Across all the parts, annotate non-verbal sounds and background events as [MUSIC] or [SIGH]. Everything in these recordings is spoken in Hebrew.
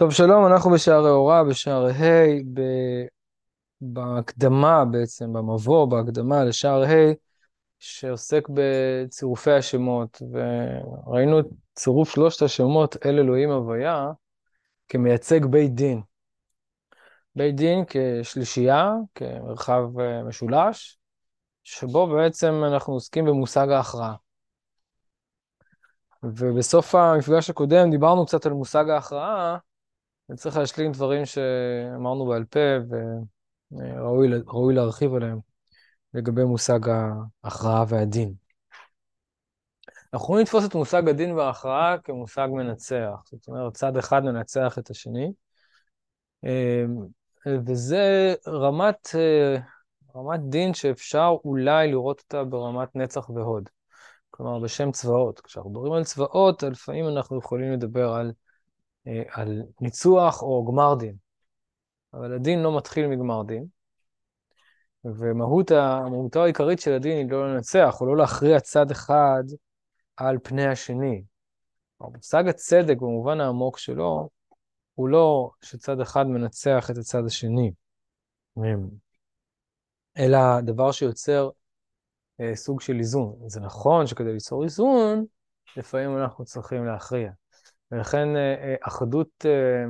טוב, שלום, אנחנו בשערי הוראה, בשער ה', ב... בהקדמה בעצם, במבוא, בהקדמה לשער ה', שעוסק בצירופי השמות, וראינו את צירוף שלושת השמות, אל אלוהים הוויה, כמייצג בית דין. בית דין כשלישייה, כמרחב אה, משולש, שבו בעצם אנחנו עוסקים במושג ההכרעה. ובסוף המפגש הקודם דיברנו קצת על מושג ההכרעה, אני צריך להשלים דברים שאמרנו בעל פה, וראוי להרחיב עליהם לגבי מושג ההכרעה והדין. אנחנו יכולים לתפוס את מושג הדין וההכרעה כמושג מנצח. זאת אומרת, צד אחד מנצח את השני, וזה רמת, רמת דין שאפשר אולי לראות אותה ברמת נצח והוד. כלומר, בשם צבאות. כשאנחנו מדברים על צבאות, לפעמים אנחנו יכולים לדבר על אה, על ניצוח או גמר דין. אבל הדין לא מתחיל מגמר דין, ומהותו העיקרית של הדין היא לא לנצח, או לא להכריע צד אחד על פני השני. מושג הצדק במובן העמוק שלו, הוא לא שצד אחד מנצח את הצד השני, אלא דבר שיוצר אה, סוג של איזון. זה נכון שכדי ליצור איזון, לפעמים אנחנו צריכים להכריע. ולכן אה, אה, אחדות, אה,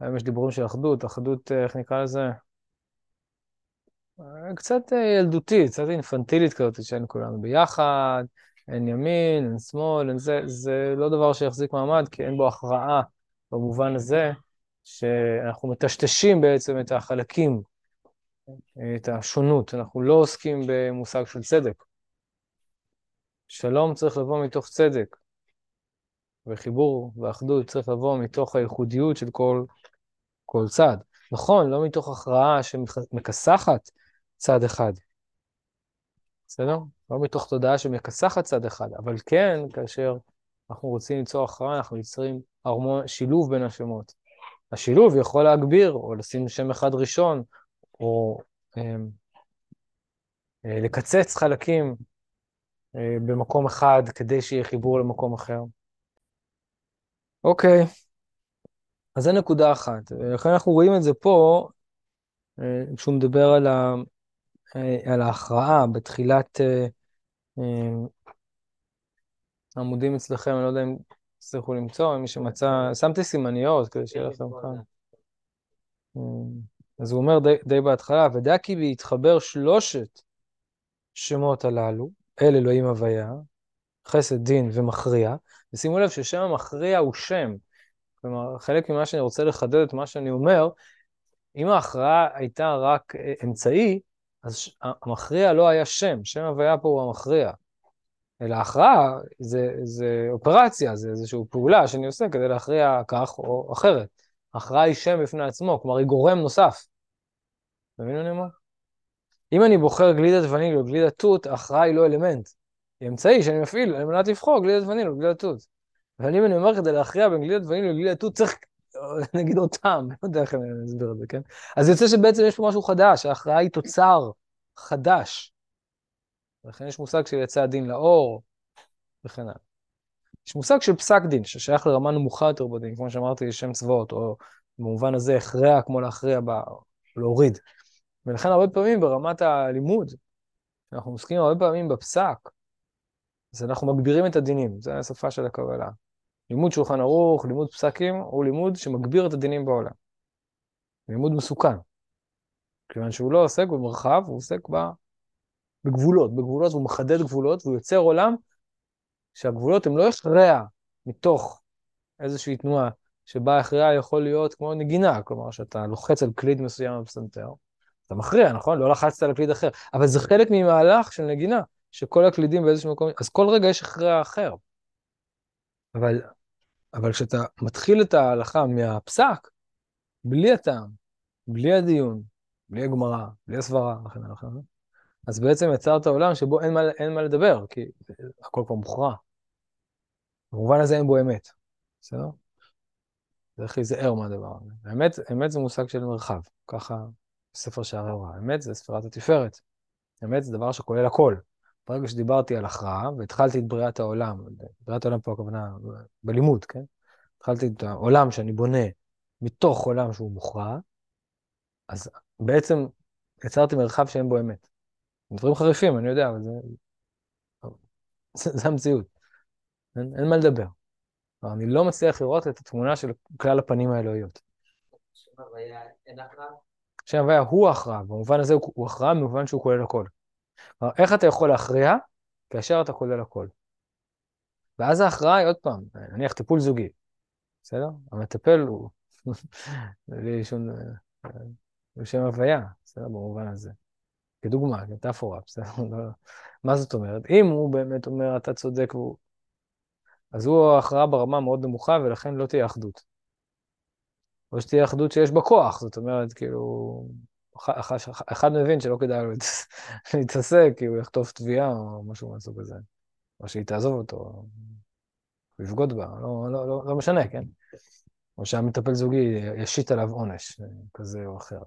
היום יש דיבורים של אחדות, אחדות, איך נקרא לזה? קצת ילדותית, קצת אינפנטילית כזאת, שאין כולנו ביחד, אין ימין, אין שמאל, אין זה, זה לא דבר שיחזיק מעמד, כי אין בו הכרעה במובן הזה, שאנחנו מטשטשים בעצם את החלקים, את השונות, אנחנו לא עוסקים במושג של צדק. שלום צריך לבוא מתוך צדק. וחיבור ואחדות צריך לבוא מתוך הייחודיות של כל, כל צד. נכון, לא מתוך הכרעה שמכסחת צד אחד. בסדר? לא מתוך תודעה שמכסחת צד אחד, אבל כן, כאשר אנחנו רוצים ליצור הכרעה, אנחנו יוצרים שילוב בין השמות. השילוב יכול להגביר, או לשים שם אחד ראשון, או אה, אה, לקצץ חלקים אה, במקום אחד כדי שיהיה חיבור למקום אחר. אוקיי, אז זה נקודה אחת. ולכן אנחנו רואים את זה פה, אה, כשהוא מדבר על, ה, אה, על ההכרעה בתחילת אה, עמודים אצלכם, אני לא יודע אם תצטרכו למצוא, מי שמצא, שמתי סימניות כדי שיהיה לכם כאן. אז הוא אומר די, די בהתחלה, ודע כי בהתחבר שלושת שמות הללו, אל אלוהים הוויה, חסד, דין ומכריע, ושימו לב ששם המכריע הוא שם. כלומר, חלק ממה שאני רוצה לחדד את מה שאני אומר, אם ההכרעה הייתה רק אה, אמצעי, אז המכריע לא היה שם, שם הוויה פה הוא המכריע. אלא הכרעה זה, זה אופרציה, זה איזושהי פעולה שאני עושה כדי להכריע כך או אחרת. הכרעה היא שם בפני עצמו, כלומר היא גורם נוסף. אתה מבין מה אני אומר? אם אני בוחר גלידת וניל או גלידת תות, ההכרעה היא לא אלמנט. היא אמצעי שאני מפעיל על מנת לבחור גלידת וניל או גלידת תות. אבל אם אני אומר כדי להכריע בין גלידת וניל לגלידת תות, צריך [LAUGHS] נגיד אותם, לא יודע איך אני אסביר את זה, כן? אז יוצא שבעצם יש פה משהו חדש, ההכרעה היא תוצר חדש. ולכן יש מושג של יצא הדין לאור, וכן הלאה. יש מושג של פסק דין, ששייך לרמה נמוכה יותר בדין, כמו שאמרתי, שם צבאות, או במובן הזה הכרע כמו להכריע, ב... להוריד. ולכן הרבה פעמים ברמת הלימוד, אנחנו עוסקים הרבה פעמים בפסק, אז אנחנו מגבירים את הדינים, זו השפה של הקבלה. לימוד שולחן ערוך, לימוד פסקים, הוא לימוד שמגביר את הדינים בעולם. לימוד מסוכן. כיוון שהוא לא עוסק במרחב, הוא עוסק ב... בגבולות, בגבולות, והוא מחדד גבולות, והוא יוצר עולם שהגבולות הם לא הכרע מתוך איזושהי תנועה, שבה הכרע יכול להיות כמו נגינה, כלומר שאתה לוחץ על קליד מסוים בפסנתר, אתה מכריע, נכון? לא לחצת על קליד אחר, אבל זה חלק ממהלך של נגינה. שכל הקלידים באיזשהו מקום, אז כל רגע יש הכרע אחר. אבל, אבל כשאתה מתחיל את ההלכה מהפסק, בלי הטעם, בלי הדיון, בלי הגמרא, בלי הסברה, וכן הלאה, אז בעצם יצרת עולם שבו אין מה, אין מה לדבר, כי הכל כבר מוכרע. במובן הזה אין בו אמת, בסדר? צריך להיזהר מהדבר הזה. האמת, אמת זה מושג של מרחב, ככה בספר שערי הוראה. אמת זה ספירת התפארת. אמת זה דבר שכולל הכל. ברגע שדיברתי על הכרעה והתחלתי את בריאת העולם, בריאת העולם פה הכוונה בלימוד, כן? התחלתי את העולם שאני בונה מתוך עולם שהוא מוכרע, אז בעצם יצרתי מרחב שאין בו אמת. דברים חריפים, אני יודע, אבל זה, זה, זה המציאות. אין, אין מה לדבר. אני לא מצליח לראות את התמונה של כלל הפנים האלוהיות. שם הוויה הוא הכרעה, במובן הזה הוא הכרעה במובן שהוא כולל הכל. כלומר, איך אתה יכול להכריע כאשר אתה כולל הכל? ואז ההכרעה היא עוד פעם, נניח טיפול זוגי, בסדר? המטפל הוא, [LAUGHS] בלי שום, בשם הוויה, בסדר? במובן הזה. כדוגמה, כמטאפורה, בסדר? [LAUGHS] לא, מה זאת אומרת? אם הוא באמת אומר, אתה צודק, והוא... אז הוא הכרעה ברמה מאוד נמוכה, ולכן לא תהיה אחדות. או שתהיה אחדות שיש בה כוח, זאת אומרת, כאילו, אחד מבין שלא כדאי לו [LAUGHS] להתעסק, כי הוא יחטוף תביעה או משהו מהסוג הזה. או שהיא תעזוב אותו, או יבגוד בה, לא, לא, לא, לא משנה, כן? או שהמטפל זוגי ישית עליו עונש כזה או אחר.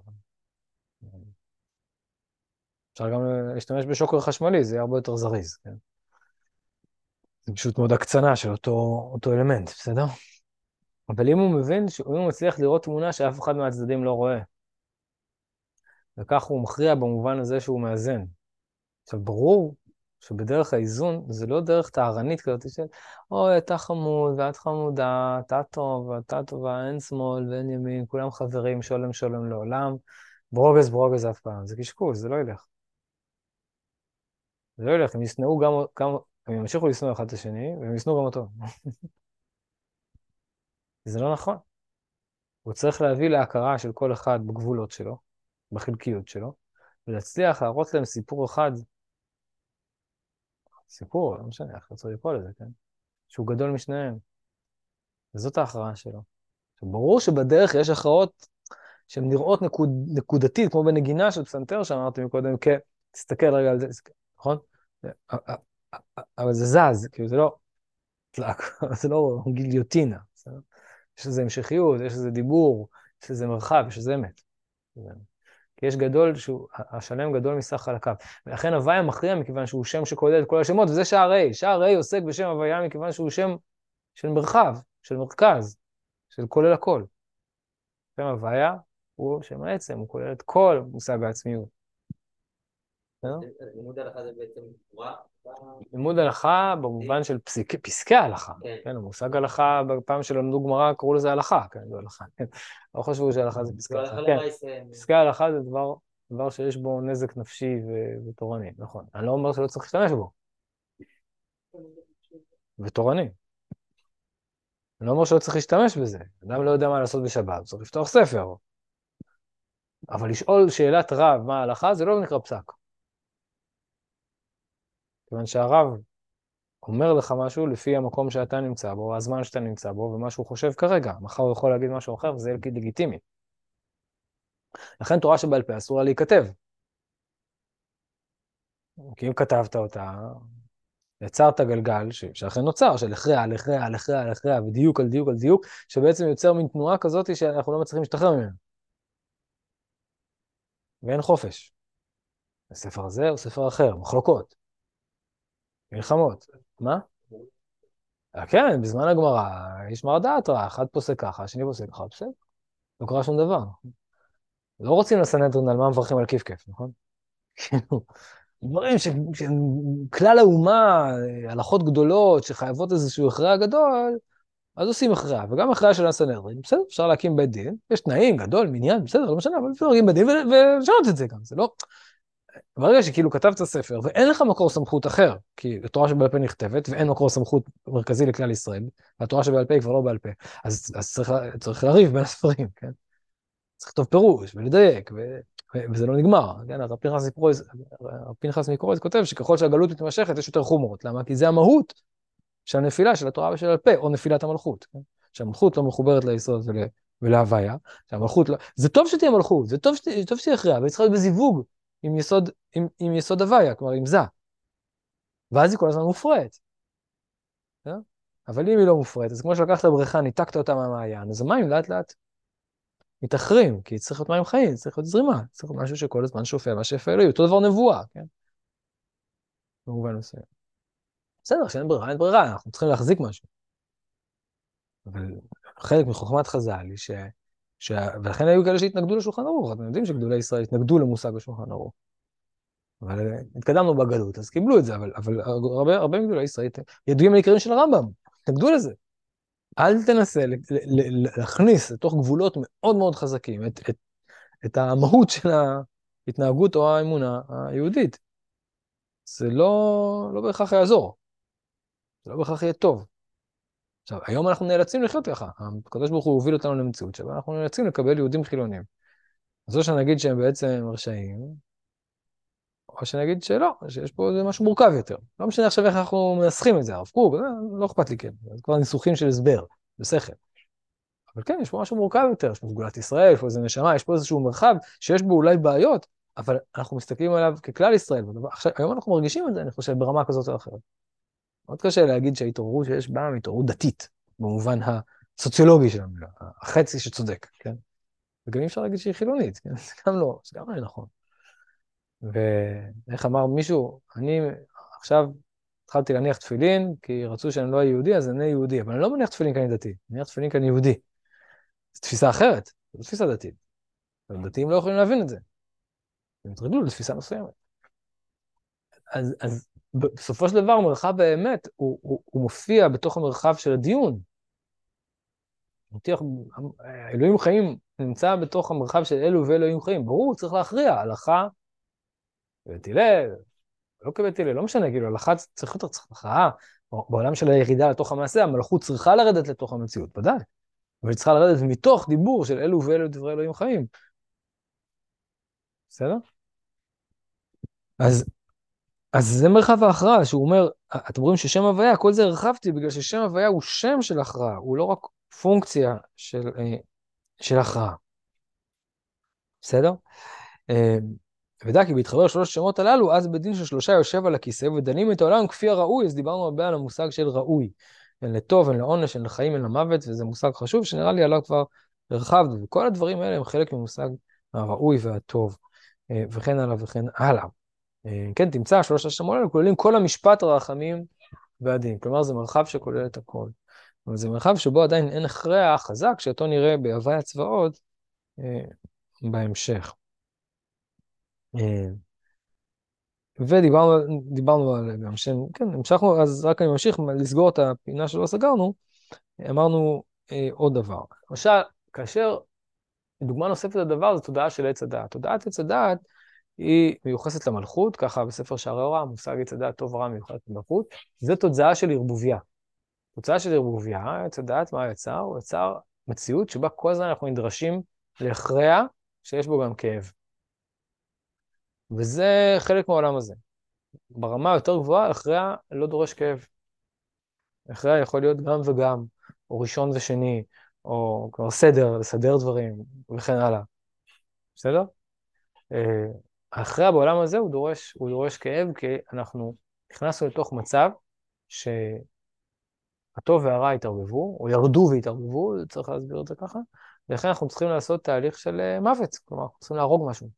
אפשר גם להשתמש בשוקר חשמלי, זה יהיה הרבה יותר זריז, כן? זה פשוט מאוד הקצנה של אותו, אותו אלמנט, בסדר? אבל אם הוא מבין, אם הוא מצליח לראות תמונה שאף אחד מהצדדים לא רואה, וכך הוא מכריע במובן הזה שהוא מאזן. עכשיו, ברור שבדרך האיזון זה לא דרך טהרנית כזאת של אוי, אתה חמוד, ואת חמודה, אתה טוב, ואתה טובה, אין שמאל ואין ימין, כולם חברים, שולם שולם לעולם, ברוגז ברוגז אף פעם. זה קשקוש, זה לא ילך. זה לא ילך, הם ישנאו גם, גם הם ימשיכו לשנוא אחד את השני, והם ישנאו גם אותו. [LAUGHS] זה לא נכון. הוא צריך להביא להכרה של כל אחד בגבולות שלו, בחלקיות שלו, ולהצליח להראות להם סיפור אחד, סיפור, לא משנה איך רצו לקרוא לזה, כן? שהוא גדול משניהם. וזאת ההכרעה שלו. עכשיו, ברור שבדרך יש הכרעות שהן נראות נקוד, נקודתית, כמו בנגינה של פסנתר שאמרתי מקודם, כן, תסתכל רגע על זה, נכון? אבל זה זז, כאילו זה לא, [LAUGHS] זה לא גיליוטינה? יש לזה המשכיות, יש לזה דיבור, יש לזה מרחב, יש לזה אמת. כי יש גדול, שהוא, השלם גדול מסך חלקיו. ולכן הוויה מכריע מכיוון שהוא שם שכולל את כל השמות, וזה שער ה'. שער ה' עוסק בשם הוויה מכיוון שהוא שם של מרחב, של מרכז, של כולל הכל. שם הוויה הוא שם העצם, הוא כולל את כל מושג העצמיות. לימוד הלכה זה בעצם תורה? לימוד הלכה במובן של פסקי הלכה, כן, כן המושג הלכה, בפעם שלמדו גמרא קראו לזה הלכה, כן, לא הלכה, [LAUGHS] לא חשבו שהלכה זה פסקי הלכה, כן, פסקי הלכה זה דבר שיש בו נזק נפשי ותורני, נכון, אני לא אומר שלא צריך להשתמש בו, ותורני. אני לא אומר שלא צריך להשתמש בזה, אדם לא יודע מה לעשות בשבת, צריך לפתוח ספר. אבל לשאול שאלת רב מה ההלכה זה לא נקרא פסק. כיוון שהרב אומר לך משהו לפי המקום שאתה נמצא בו, הזמן שאתה נמצא בו, ומה שהוא חושב כרגע. מחר הוא יכול להגיד משהו אחר וזה יהיה לגיטימי. לכן תורה שבעל פה אסור לה להיכתב. כי אם כתבת אותה, יצרת גלגל ש... שאכן נוצר, של הכרע על הכרע על הכרע על הכרע, ודיוק על דיוק על דיוק, שבעצם יוצר מין תנועה כזאת שאנחנו לא מצליחים להשתחרר ממנה. ואין חופש. הספר הזה או ספר אחר, מחלוקות. מלחמות. מה? אה, כן, בזמן הגמרא יש מרדעת רע, אחד פוסק ככה, השני פוסק ככה, בסדר. לא קרה שום דבר. לא רוצים לסנהדרין על מה מברכים על כיף-כיף, נכון? [LAUGHS] כאילו, דברים שכלל האומה, הלכות גדולות שחייבות איזשהו הכרעה גדול, אז עושים הכרעה, וגם הכרעה של הסנהדרין, בסדר, אפשר להקים בית דין, יש תנאים, גדול, מניין, בסדר, לא משנה, אבל אפשר להקים בית דין ולשנות את זה גם, זה לא... ברגע שכאילו כתבת ספר ואין לך מקור סמכות אחר, כי התורה שבעל פה נכתבת ואין מקור סמכות מרכזי לכלל ישראל, והתורה שבעל פה היא כבר לא בעל פה, אז, אז צריך, צריך לריב בין הספרים, כן? צריך לכתוב פירוש ולדייק, ו, ו, וזה לא נגמר, כן? הרב פנחס מקורז כותב שככל שהגלות מתמשכת יש יותר חומרות, למה? כי זה המהות של הנפילה של התורה ושל הפה, או נפילת המלכות, כן? שהמלכות לא מחוברת ליסוד ול, ולהוויה, שהמלכות לא... זה טוב שתהיה מלכות, זה טוב שתהיה הכרעה, אבל היא צריכה להיות בזיווג עם יסוד, עם, עם יסוד הוויה, כלומר עם זה. ואז היא כל הזמן מופרעת. Yeah? אבל אם היא לא מופרעת, אז כמו שלקחת בריכה, ניתקת אותה מהמעיין, אז המים לאט לאט מתאחרים, כי צריך להיות מים חיים, צריך להיות זרימה, צריך להיות משהו שכל הזמן שופע מה שיפה אלוהי, אותו דבר נבואה, כן? במובן מסוים. בסדר, שאין ברירה, אין ברירה, אנחנו צריכים להחזיק משהו. אבל חלק מחוכמת חז"ל היא ש... ש... ולכן היו כאלה שהתנגדו לשולחן ערוך, אתם יודעים שגדולי ישראל התנגדו למושג השולחן ערוך. אבל אה, התקדמנו בגלות, אז קיבלו את זה, אבל, אבל הרבה, הרבה מגדולי ישראל ידועים על עיקרים של הרמב"ם, התנגדו לזה. אל תנסה להכניס לתוך גבולות מאוד מאוד חזקים את, את, את המהות של ההתנהגות או האמונה היהודית. זה לא, לא בהכרח יעזור, זה לא בהכרח יהיה טוב. עכשיו, היום אנחנו נאלצים לחיות ככה. הקדוש ברוך הוא הוביל אותנו למציאות שבה אנחנו נאלצים לקבל יהודים חילונים. אז או שנגיד שהם בעצם רשעים, או שנגיד שלא, שיש פה איזה משהו מורכב יותר. לא משנה עכשיו איך אנחנו מנסחים את זה, הרב קוק, לא אכפת לי כן, זה כבר ניסוחים של הסבר, בשכל. אבל כן, יש פה משהו מורכב יותר, יש פה סגולת ישראל, יש פה איזה נשמה, יש פה איזשהו מרחב שיש בו אולי בעיות, אבל אנחנו מסתכלים עליו ככלל ישראל. עכשיו, היום אנחנו מרגישים את זה, אני חושב, ברמה כזאת או אחרת. מאוד קשה להגיד שההתעוררות שיש בה היא התעוררות דתית, במובן הסוציולוגי של המילה, החצי שצודק, כן? וגם אי אפשר להגיד שהיא חילונית, כן? זה גם לא, זה גם לא נכון. ואיך אמר מישהו, אני עכשיו התחלתי להניח תפילין, כי רצו שאני לא אהיה יהודי, אז אני יהודי, אבל אני לא מניח תפילין כי אני דתי, אני מניח תפילין כי אני יהודי. זו תפיסה אחרת, זו תפיסה דתית. דתיים לא יכולים להבין את זה. הם התרגלו לתפיסה מסוימת. אז, אז בסופו של דבר מרחב האמת, הוא, הוא, הוא מופיע בתוך המרחב של הדיון. אלוהים חיים נמצא בתוך המרחב של אלו ואלוהים חיים. ברור, צריך להכריע, הלכה בבית הלל, לא כבית הלל, לא משנה, כאילו, הלכה צריך יותר, צריך הכרעה. בעולם של הירידה לתוך המעשה, המלכות צריכה לרדת לתוך המציאות, ודאי. אבל היא צריכה לרדת מתוך דיבור של אלו ואלו דברי אלוהים חיים. בסדר? אז אז זה מרחב ההכרעה, שהוא אומר, אתם רואים ששם הוויה, כל זה הרחבתי בגלל ששם הוויה הוא שם של הכרעה, הוא לא רק פונקציה של, אה, של הכרעה. בסדר? אה, ודע כי בהתחבר שלוש השמות הללו, אז בדין של שלושה יושב על הכיסא ודנים את העולם כפי הראוי, אז דיברנו הרבה על המושג של ראוי. אין לטוב, אין לעונש, אין לחיים, אין למוות, וזה מושג חשוב שנראה לי עליו כבר הרחבנו, וכל הדברים האלה הם חלק ממושג הראוי והטוב, אה, וכן הלאה וכן הלאה. אה, כן, תמצא, שלוש השמות האלה כוללים כל המשפט הרחמים והדין. כלומר, זה מרחב שכולל את הכל. אבל זה מרחב שבו עדיין אין הכרח חזק, שאותו נראה בהווי הצבאות אה, בהמשך. אה, ודיברנו על גם שם, כן, המשכנו, אז רק אני ממשיך לסגור את הפינה שלא סגרנו, אמרנו אה, עוד דבר. למשל, כאשר, דוגמה נוספת לדבר זה תודעה של עץ הדעת. תודעת עץ הדעת היא מיוחסת למלכות, ככה בספר שערי הוראה, המושג עץ הדעת טוב ורע מיוחס למלכות, זה תוצאה של ערבוביה. תוצאה של ערבוביה, עץ הדעת, מה יצר? הוא יצר מציאות שבה כל הזמן אנחנו נדרשים להכרע שיש בו גם כאב. וזה חלק מהעולם הזה. ברמה היותר גבוהה, הכרע לא דורש כאב. הכרע יכול להיות גם וגם, או ראשון ושני, או כבר סדר, לסדר דברים, וכן הלאה. בסדר? ההכרעה בעולם הזה הוא דורש, הוא דורש כאב, כי אנחנו נכנסנו לתוך מצב שהטוב והרע התערבבו, או ירדו והתערבבו, צריך להסביר את זה ככה, ולכן אנחנו צריכים לעשות תהליך של אה, מוות, כלומר, אנחנו צריכים להרוג משהו.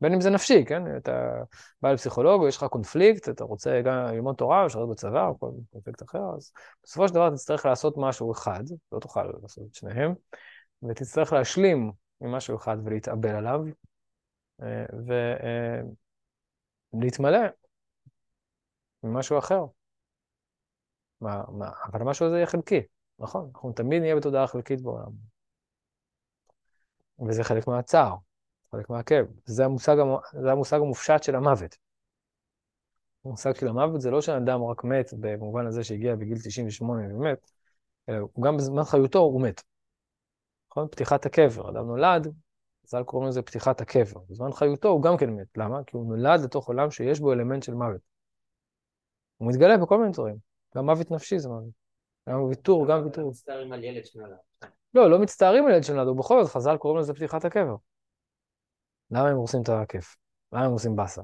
בין אם זה נפשי, כן? אתה בא לפסיכולוג ויש לך קונפליקט, אתה רוצה גם ללמוד תורה או לשרת בצבא או כל קונפליקט אחר, אז בסופו של דבר תצטרך לעשות משהו אחד, לא תוכל לעשות את שניהם, ותצטרך להשלים עם משהו אחד ולהתאבל עליו, ולהתמלא ממשהו אחר. מה, מה, אבל המשהו הזה יהיה חלקי, נכון? אנחנו תמיד נהיה בתודעה חלקית בעולם. וזה חלק מהצער, חלק מהכאב. זה המושג, זה המושג המופשט של המוות. המושג של המוות זה לא שאדם רק מת במובן הזה שהגיע בגיל 98 ומת, אלא גם בזמן חיותו הוא מת. נכון? פתיחת הקבר, אדם נולד, חז"ל קוראים לזה פתיחת הקבר. בזמן חיותו הוא גם כן מת. למה? כי הוא נולד לתוך עולם שיש בו אלמנט של מוות. הוא מתגלה בכל מיני דברים. גם מוות נפשי זה מוות. גם ויתור, גם ויתור. לא מצטערים על ילד שנולד. לא, לא מצטערים על ילד שנולד, ובכל זאת חז"ל קוראים לזה פתיחת הקבר. למה הם עושים את הכיף? למה הם עושים באסה?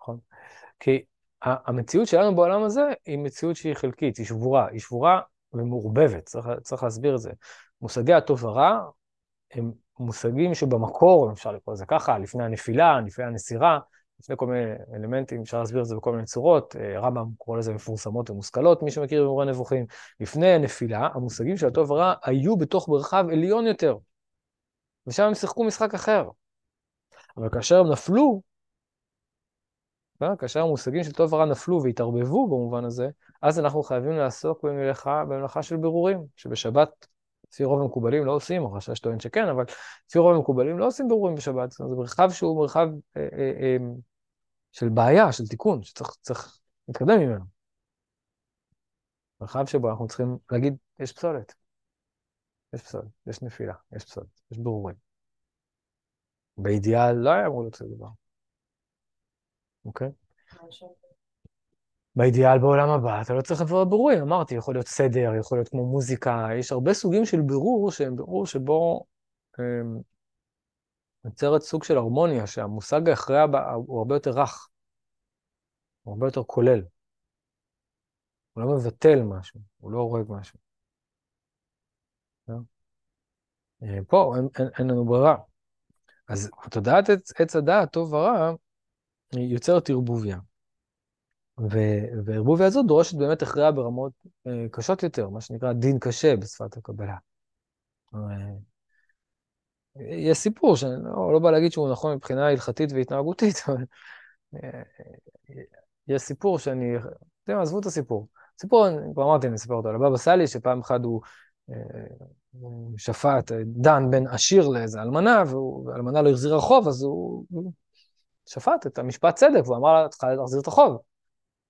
נכון? כי המציאות שלנו בעולם הזה היא מציאות שהיא חלקית, היא שבורה, היא שבורה ומעורבבת, צריך, צריך להסביר את זה. מושגי הטוב ורע הם מושגים שבמקור, אפשר לקרוא לזה ככה, לפני הנפילה, לפני הנסירה, לפני כל מיני אלמנטים, אפשר להסביר את זה בכל מיני צורות, אה, רמב"ם קורא לזה מפורסמות ומושכלות, מי שמכיר במורה נבוכים. לפני הנפילה, המושגים של הטוב ורע היו בתוך מרחב עליון יותר, ושם הם שיחקו משחק אחר. אבל כאשר הם נפלו, כאשר המושגים של טוב ורע נפלו והתערבבו במובן הזה, אז אנחנו חייבים לעסוק במלאכה, במלאכה של בירורים, שבשבת, לפי רוב המקובלים לא עושים, או חשש טוען שכן, אבל לפי רוב המקובלים לא עושים בירורים בשבת. זה מרחב שהוא מרחב אה, אה, אה, של בעיה, של תיקון, שצריך להתקדם ממנו. מרחב שבו אנחנו צריכים להגיד, יש פסולת. יש פסולת, יש נפילה, יש פסולת, יש בירורים. באידיאל לא היה אמור להיות כזה דבר. אוקיי? באידיאל בעולם הבא אתה לא צריך לבוא בבירורים, אמרתי, יכול להיות סדר, יכול להיות כמו מוזיקה, יש הרבה סוגים של בירור שהם בירור שבו הם, יוצרת סוג של הרמוניה, שהמושג בה הוא הרבה יותר רך, הוא הרבה יותר כולל. הוא לא מבטל משהו, הוא לא הורג משהו. אה, פה אין, אין, אין לנו ברירה. אז תודעת עץ הדעת, טוב ורע, יוצרת ערבוביה. והערבוביה הזאת דורשת באמת הכרעה ברמות אה, קשות יותר, מה שנקרא דין קשה בשפת הקבלה. אה, יש סיפור שאני לא, לא בא להגיד שהוא נכון מבחינה הלכתית והתנהגותית, [LAUGHS] אבל אה, יש סיפפור שאני, אתם עזבו את הסיפור. סיפור, כבר אמרתי, אני אספר אותו, על הבבא סאלי, שפעם אחת הוא שפט, דן בין עשיר לאיזה אלמנה, והאלמנה לא החזירה חוב, אז הוא שפט את המשפט צדק, והוא אמר לה, צריכה להחזיר את החוב.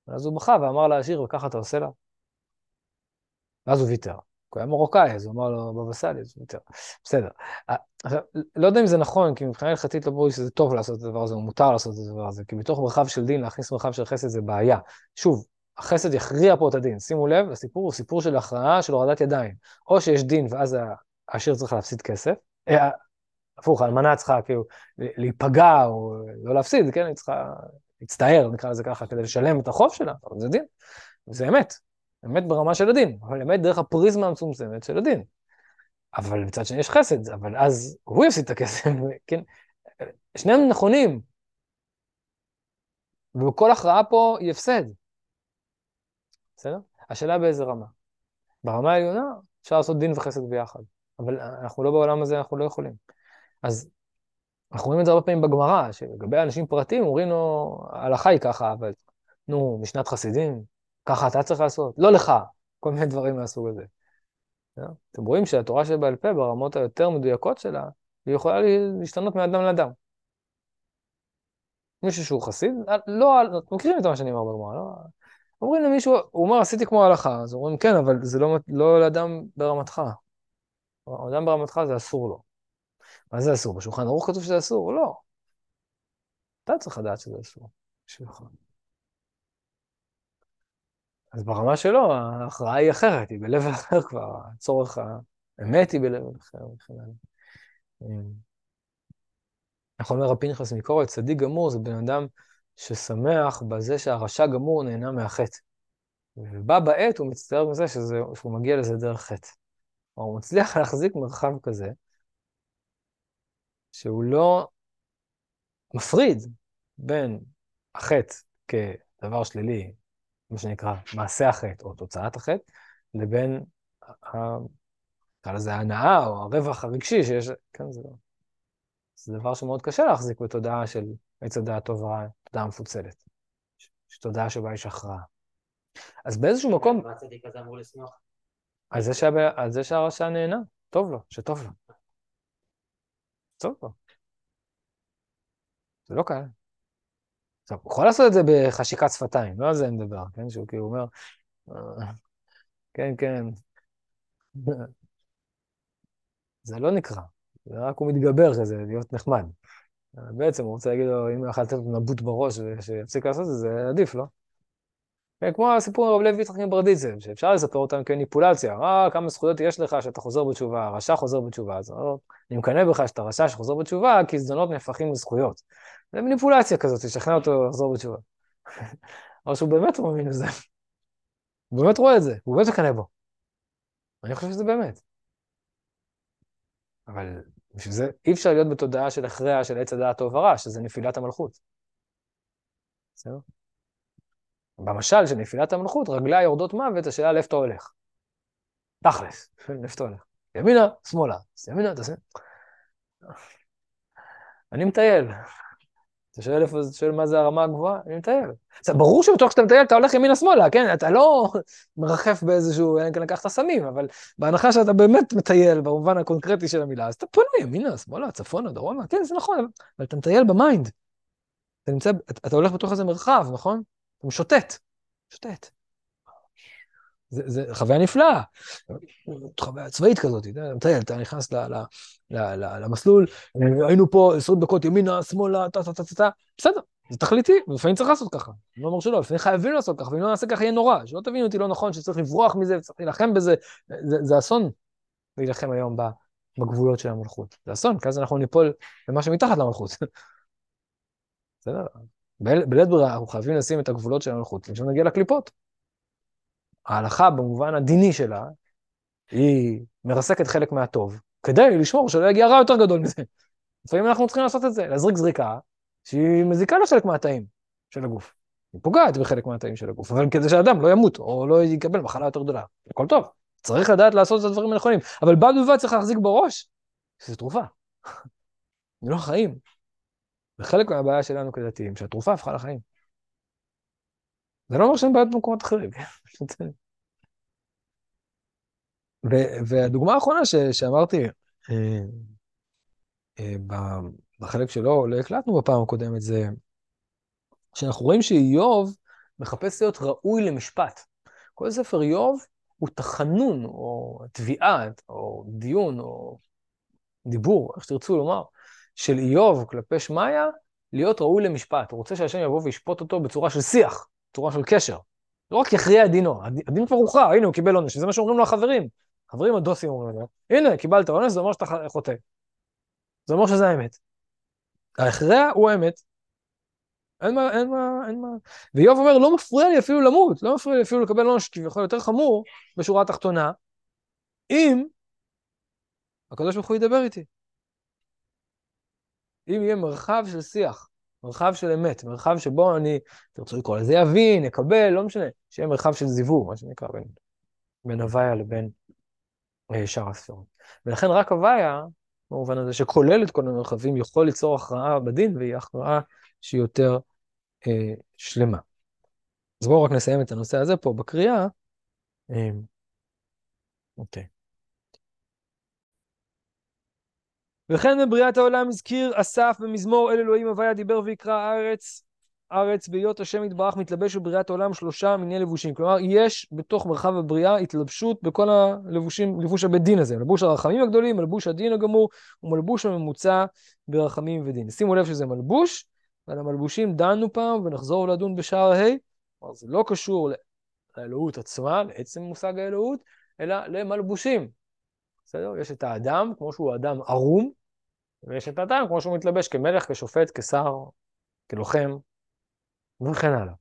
ואז הוא בכה ואמר לעשיר, וככה אתה עושה לה? ואז הוא ויתר. הוא היה מרוקאי, אז הוא אמר לו, בבא סאלי, אז הוא ויתר. בסדר. עכשיו, לא יודע אם זה נכון, כי מבחינה הלכתית לא ברור שזה טוב לעשות את הדבר הזה, או מותר לעשות את הדבר הזה, כי בתוך מרחב של דין, להכניס מרחב של חסד זה בעיה. שוב, החסד יכריע פה את הדין. שימו לב, הסיפור הוא סיפור של הכרעה של הורדת ידיים. או שיש דין ואז העשיר צריך להפסיד כסף, אה, הפוך, האלמנה צריכה כאילו להיפגע או לא להפסיד, כן? היא צריכה להצטער, נקרא לזה ככה, כדי לשלם את החוב שלה, אבל זה דין. וזה אמת, אמת ברמה של הדין, אבל אמת דרך הפריזמה המצומצמת של הדין. אבל מצד שני יש חסד, אבל אז הוא יפסיד את הכסף, [LAUGHS] כן? שניהם נכונים. וכל הכרעה פה היא הפסד. בסדר? השאלה באיזה רמה. ברמה העליונה אפשר לעשות דין וחסד ביחד, אבל אנחנו לא בעולם הזה, אנחנו לא יכולים. אז אנחנו רואים את זה הרבה פעמים בגמרא, שלגבי אנשים פרטיים אומרים לו, ההלכה היא ככה, אבל נו, משנת חסידים, ככה אתה צריך לעשות, לא לך, כל מיני דברים מהסוג הזה. אתם רואים שהתורה שבעל פה, ברמות היותר מדויקות שלה, היא יכולה להשתנות מאדם לאדם. מישהו שהוא חסיד, לא, אתם מכירים את מה שאני אומר בגמרא, לא? אומרים למישהו, הוא אומר, עשיתי כמו ההלכה, אז אומרים, כן, אבל זה לא, לא לאדם ברמתך. אדם ברמתך זה אסור לו. מה זה אסור? בשולחן ערוך כתוב שזה אסור? לא. אתה צריך לדעת שזה אסור. בשבילך. אז ברמה שלו, ההכרעה היא אחרת, היא בלב אחר כבר, הצורך האמת היא בלב אחר וכן הלאה. איך אומר הפנחס מקורת, צדיק גמור זה בן אדם ששמח בזה שהרשע גמור נהנה מהחטא. ובא בעת הוא מצטער מזה שזה, שהוא מגיע לזה דרך חטא. הוא מצליח להחזיק מרחב כזה, שהוא לא מפריד בין החטא כדבר שלילי, מה שנקרא מעשה החטא או תוצאת החטא, לבין, נקרא לזה ההנאה או הרווח הרגשי שיש, כן, זה, זה דבר שמאוד קשה להחזיק בתודעה של עץ הדעת טוב ורע, תודעה מפוצלת. תודעה שבה יש הכרעה. אז באיזשהו מקום... מה הצדיק הזה אמור לשמוח? על זה שהרשע נהנה, טוב לו, שטוב לו. טוב. זה לא קל. עכשיו, הוא יכול לעשות את זה בחשיקת שפתיים, לא על זה אני מדבר, כן? שהוא כאילו אומר, אה, כן, כן. זה לא נקרא, זה רק הוא מתגבר כזה, להיות נחמד. בעצם הוא רוצה להגיד לו, אם אכלת נבוט בראש ושיפסיק לעשות את זה, זה עדיף, לא? כן, כמו הסיפור עם רב לוי יצחק מברדיצב, שאפשר לספר אותם כניפולציה, אה, כמה זכויות יש לך שאתה חוזר בתשובה, רשע חוזר בתשובה, אז אני מקנא בך שאתה רשע שחוזר בתשובה, כי זדונות נהפכים לזכויות. זה מניפולציה כזאת, לשכנע אותו לחזור בתשובה. אבל שהוא באמת מאמין בזה. הוא באמת רואה את זה, הוא באמת מקנא בו. אני חושב שזה באמת. אבל בשביל זה אי אפשר להיות בתודעה של הכרע של עץ הדעת טוב ורע, שזה נפילת המלכות. בסדר? במשל של נפילת המלכות, רגליה יורדות מוות, השאלה לאיפה אתה הולך. תכלס, לאיפה אתה הולך? ימינה, שמאלה, ימינה, תעשה... אני מטייל. אתה שואל איפה, אתה שואל מה זה הרמה הגבוהה? אני מטייל. זה ברור שבתוך שאתה מטייל אתה הולך ימינה-שמאלה, כן? אתה לא מרחף באיזשהו, אין כאן לקחת סמים, אבל בהנחה שאתה באמת מטייל במובן הקונקרטי של המילה, אז אתה פונה ימינה, שמאלה, צפונה, דרומה, כן, זה נכון, אבל אתה מטייל ב mind. אתה נמצא, אתה הולך בתוך איזה מרחב, נכון? אתה משוטט, שוטט. זה, זה חוויה נפלאה, חוויה צבאית כזאת, אתה מטייל, אתה נכנס ל, ל, ל, ל, למסלול, היינו פה 20 דקות ימינה, שמאלה, טה טה טה טה טה, בסדר, זה תכליתי, ולפעמים צריך לעשות ככה, אני לא אומר שלא, לפעמים חייבים לעשות ככה, ואם לא נעשה ככה יהיה נורא, שלא תבינו אותי לא נכון, שצריך לברוח מזה וצריך להילחם בזה, זה, זה אסון להילחם היום בגבולות של המלכות, זה אסון, כי אז אנחנו ניפול למה שמתחת למלכות. [LAUGHS] בסדר? בלית ברירה אנחנו חייבים לשים את הגבולות של המלכות, ושם נגיע לקליפות. ההלכה במובן הדיני שלה, היא מרסקת חלק מהטוב, כדי לשמור שלא יגיע רע יותר גדול מזה. לפעמים אנחנו צריכים לעשות את זה, להזריק זריקה שהיא מזיקה לחלק מהתאים של הגוף. היא פוגעת בחלק מהתאים של הגוף, אבל כדי שאדם לא ימות או לא יקבל מחלה יותר גדולה. הכל טוב, צריך לדעת לעשות את הדברים הנכונים, אבל בד בבד צריך להחזיק בראש שזו תרופה. [LAUGHS] זה לא חיים. וחלק מהבעיה שלנו כדתיים, שהתרופה הפכה לחיים. זה לא אומר שאין בעיות במקומות אחרים. והדוגמה האחרונה ש, שאמרתי, אה, אה, בחלק שלא לא הקלטנו בפעם הקודמת, זה שאנחנו רואים שאיוב מחפש להיות ראוי למשפט. כל ספר איוב הוא תחנון, או תביעה, או דיון, או דיבור, איך שתרצו לומר, של איוב כלפי שמעיה, להיות ראוי למשפט. הוא רוצה שהשם יבוא וישפוט אותו בצורה של שיח. צורה של קשר. לא רק יכריע את דינו, הדין כבר הוכרע, הנה הוא קיבל עונש, וזה מה שאומרים לו החברים. חברים הדוסים אומרים לו, הנה, קיבלת עונש, זה אומר שאתה חוטא. זה אומר שזה האמת. ההכרע הוא האמת. אין מה, אין מה, אין מה. ואיוב אומר, לא מפריע לי אפילו למות, לא מפריע לי אפילו לקבל עונש כביכול יותר חמור בשורה התחתונה, אם הקדוש ברוך הוא ידבר איתי. אם יהיה מרחב של שיח. מרחב של אמת, מרחב שבו אני, תרצו לקרוא לזה יבין, יקבל, לא משנה, שיהיה מרחב של זיווג, מה שנקרא, בין, בין הוויה לבין אה, שאר הספירות. ולכן רק הוויה, במובן הזה שכולל את כל המרחבים, יכול ליצור הכרעה בדין, והיא הכרעה שהיא יותר אה, שלמה. אז בואו רק נסיים את הנושא הזה פה בקריאה. אה, אוקיי. וכן בבריאת העולם הזכיר אסף במזמור אל אלוהים הוויה דיבר ויקרא הארץ, ארץ בהיות השם יתברך מתלבש בבריאת העולם שלושה מיני לבושים. כלומר, יש בתוך מרחב הבריאה התלבשות בכל הלבושים, לבוש הבית דין הזה, מלבוש הרחמים הגדולים, מלבוש הדין הגמור, ומלבוש הממוצע ברחמים ודין. שימו לב שזה מלבוש, ועל המלבושים דנו פעם ונחזור לדון בשער ה', כלומר זה לא קשור לאלוהות עצמה, לעצם מושג האלוהות, אלא למלבושים. בסדר? יש את האדם, כמו שהוא אדם ערום, ויש את האדם, כמו שהוא מתלבש כמלך, כשופט, כשר, כלוחם, וכן הלאה.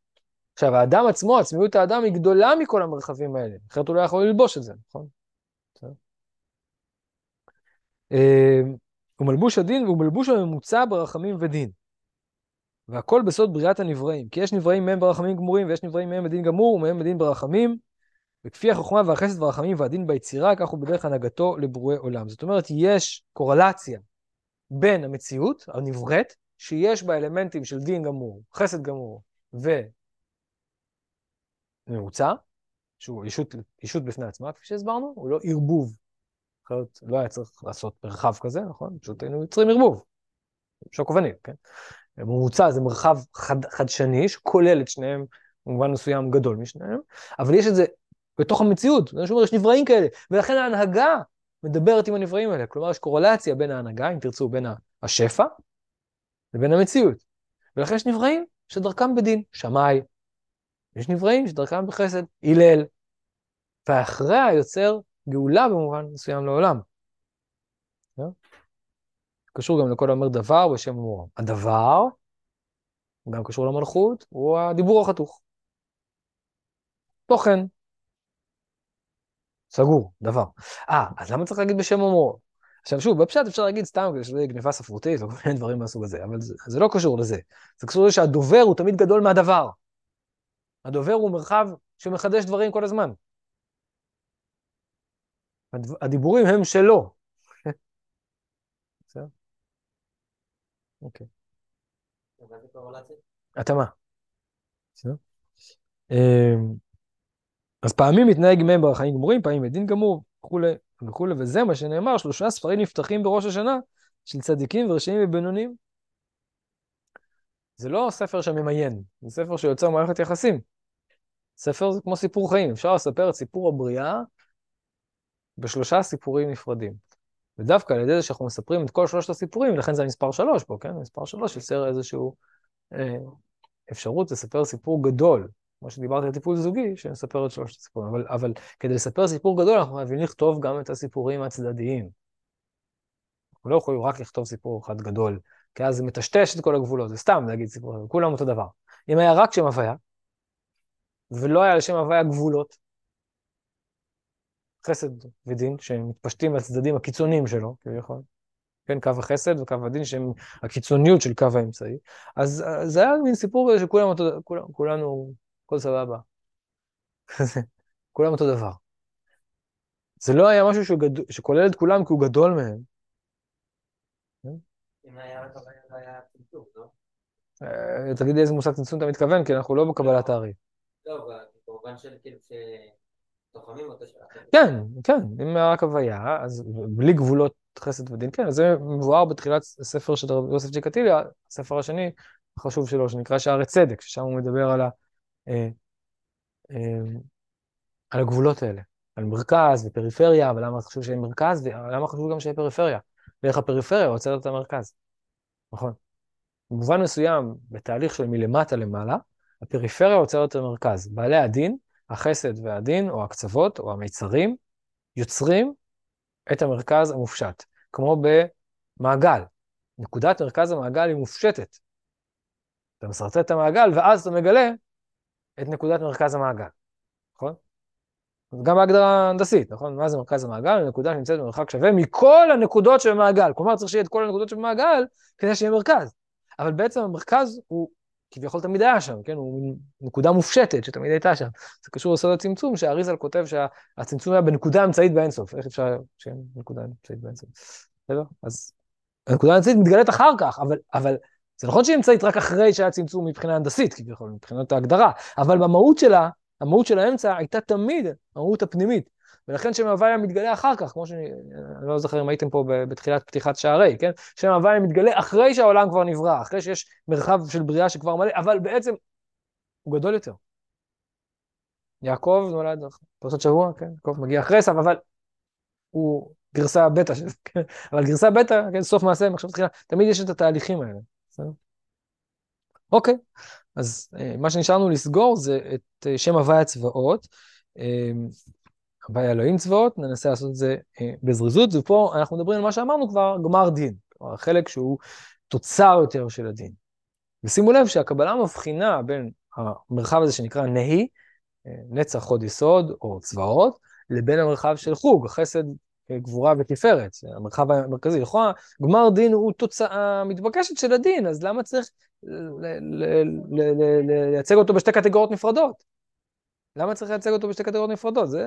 עכשיו, האדם עצמו, עצמיות האדם היא גדולה מכל המרחבים האלה, אחרת הוא לא יכול ללבוש את זה, נכון? אמ, הוא מלבוש הדין והוא מלבוש הממוצע ברחמים ודין. והכל בסוד בריאת הנבראים. כי יש נבראים מהם ברחמים גמורים, ויש נבראים מהם בדין גמור, ומהם בדין ברחמים, וכפי החוכמה והחסד והרחמים והדין ביצירה, כך הוא בדרך הנהגתו לברואי עולם. זאת אומרת, יש קורלציה בין המציאות הנבראת, שיש בה אלמנטים של דין גמור, חסד גמור וממוצע, שהוא ישות, ישות בפני עצמה, כפי שהסברנו, הוא לא ערבוב. אחרת לא היה צריך לעשות מרחב כזה, נכון? פשוט היינו יוצרים ערבוב. שוק אבנים, כן? ממוצע זה מרחב חד, חדשני שכולל את שניהם במובן מסוים גדול משניהם, אבל יש את זה בתוך המציאות. זה אומר, יש נבראים כאלה, ולכן ההנהגה מדברת עם הנבראים האלה. כלומר, יש קורלציה בין ההנהגה, אם תרצו, בין השפע לבין המציאות. ולכן יש נבראים שדרכם בדין, שמאי. יש נבראים שדרכם בחסד, הלל. ואחריה יוצר גאולה במובן מסוים לעולם. קשור גם לכל אומר דבר בשם אמורו. הדבר, גם קשור למלכות, הוא הדיבור החתוך. תוכן, סגור, דבר. אה, אז למה צריך להגיד בשם אומרו? עכשיו שוב, בפשט אפשר להגיד סתם כדי שזה גניבה ספרותית או כל מיני דברים מהסוג הזה, אבל זה, זה לא קשור לזה. זה קשור לזה שהדובר הוא תמיד גדול מהדבר. הדובר הוא מרחב שמחדש דברים כל הזמן. הדיבורים הם שלו. [LAUGHS] בסדר? אוקיי. התאמה. בסדר? אז פעמים מתנהג מהם ברחיים גמורים, פעמים מדין גמור, וכולי וכולי, וזה מה שנאמר, שלושה ספרים נפתחים בראש השנה של צדיקים ורשעים ובינונים. זה לא ספר שממיין, זה ספר שיוצר מערכת יחסים. ספר זה כמו סיפור חיים, אפשר לספר את סיפור הבריאה בשלושה סיפורים נפרדים. ודווקא על ידי זה שאנחנו מספרים את כל שלושת הסיפורים, לכן זה המספר שלוש פה, כן? מספר שלוש יוצר איזושהי אה, אפשרות לספר סיפור גדול, כמו שדיברתי על טיפול זוגי, שנספר את שלושת הסיפורים. אבל, אבל כדי לספר סיפור גדול, אנחנו חייבים לכתוב גם את הסיפורים הצדדיים. אנחנו לא יכולים רק לכתוב סיפור אחד גדול, כי אז זה מטשטש את כל הגבולות, זה סתם להגיד סיפור, כולם אותו דבר. אם היה רק שם הוויה, ולא היה לשם הוויה גבולות, חסד ודין, שהם מתפשטים לצדדים הקיצוניים שלו, כביכול, כן, קו החסד וקו הדין, שהם הקיצוניות של קו האמצעי, אז זה היה מין סיפור אותו, כול, כולנו, הכל סבבה. כולם אותו דבר. זה לא היה משהו שגד... שכולל את כולם כי הוא גדול מהם. אם היה רק היה צמצום, לא? אה, איזה מושג צמצום אתה מתכוון, כי אנחנו לא בקבלת הארי. לא, במובן של כאילו ש... כן, כן, אם רק הוויה, אז בלי גבולות חסד ודין, כן, זה מבואר בתחילת ספר של יוסף ג'קטיליה, הספר השני החשוב שלו, שנקרא שערי צדק, ששם הוא מדבר על, ה, אה, אה, על הגבולות האלה, על מרכז ופריפריה, ולמה חשוב שיהיה מרכז, ולמה חשוב גם שיהיה פריפריה, ואיך הפריפריה עוצרת את המרכז, נכון? במובן מסוים, בתהליך של מלמטה למעלה, הפריפריה עוצרת את המרכז. בעלי הדין החסד והדין, או הקצוות, או המיצרים, יוצרים את המרכז המופשט, כמו במעגל. נקודת מרכז המעגל היא מופשטת. אתה מסרטט את המעגל, ואז אתה מגלה את נקודת מרכז המעגל, נכון? גם בהגדרה הנדסית, נכון? מה זה מרכז המעגל? נקודה שנמצאת במרחק שווה מכל הנקודות שבמעגל. כלומר, צריך שיהיה את כל הנקודות שבמעגל כדי שיהיה מרכז. אבל בעצם המרכז הוא כביכול תמיד היה שם, כן? הוא נקודה מופשטת שתמיד הייתה שם. זה קשור לסוד הצמצום, שהאריזל כותב שהצמצום היה בנקודה אמצעית באינסוף. איך אפשר שאין נקודה אמצעית באינסוף? בסדר? אז הנקודה האמצעית מתגלית אחר כך, אבל, אבל זה נכון שהיא אמצעית רק אחרי שהיה צמצום מבחינה הנדסית, כביכול, מבחינת ההגדרה, אבל במהות שלה, המהות של האמצע הייתה תמיד המהות הפנימית. ולכן שם הוויה מתגלה אחר כך, כמו שאני אני לא זוכר אם הייתם פה בתחילת פתיחת שערי, כן? שם הוויה מתגלה אחרי שהעולם כבר נברא, אחרי שיש מרחב של בריאה שכבר מלא, אבל בעצם הוא גדול יותר. יעקב נולד פרשת שבוע, כן? יעקב מגיע אחרי עשיו, אבל הוא גרסה בטא, כן? אבל גרסה בטא, כן? סוף מעשה, מחשב תחילה, תמיד יש את התהליכים האלה, בסדר? אוקיי, אז אה, מה שנשארנו לסגור זה את אה, שם הוויה צבאות. אה, הוויה אלוהים צבאות, ננסה לעשות את זה בזריזות, ופה אנחנו מדברים על מה שאמרנו כבר, גמר דין, כלומר החלק שהוא תוצר יותר של הדין. ושימו לב שהקבלה מבחינה בין המרחב הזה שנקרא נהי, נצח חוד יסוד או צבאות, לבין המרחב של חוג, החסד, גבורה ותפארת, המרחב המרכזי. לכאורה, גמר דין הוא תוצאה מתבקשת של הדין, אז למה צריך לייצג אותו בשתי קטגוריות נפרדות? למה צריך לייצג אותו בשתי קטגוריות נפרדות? זה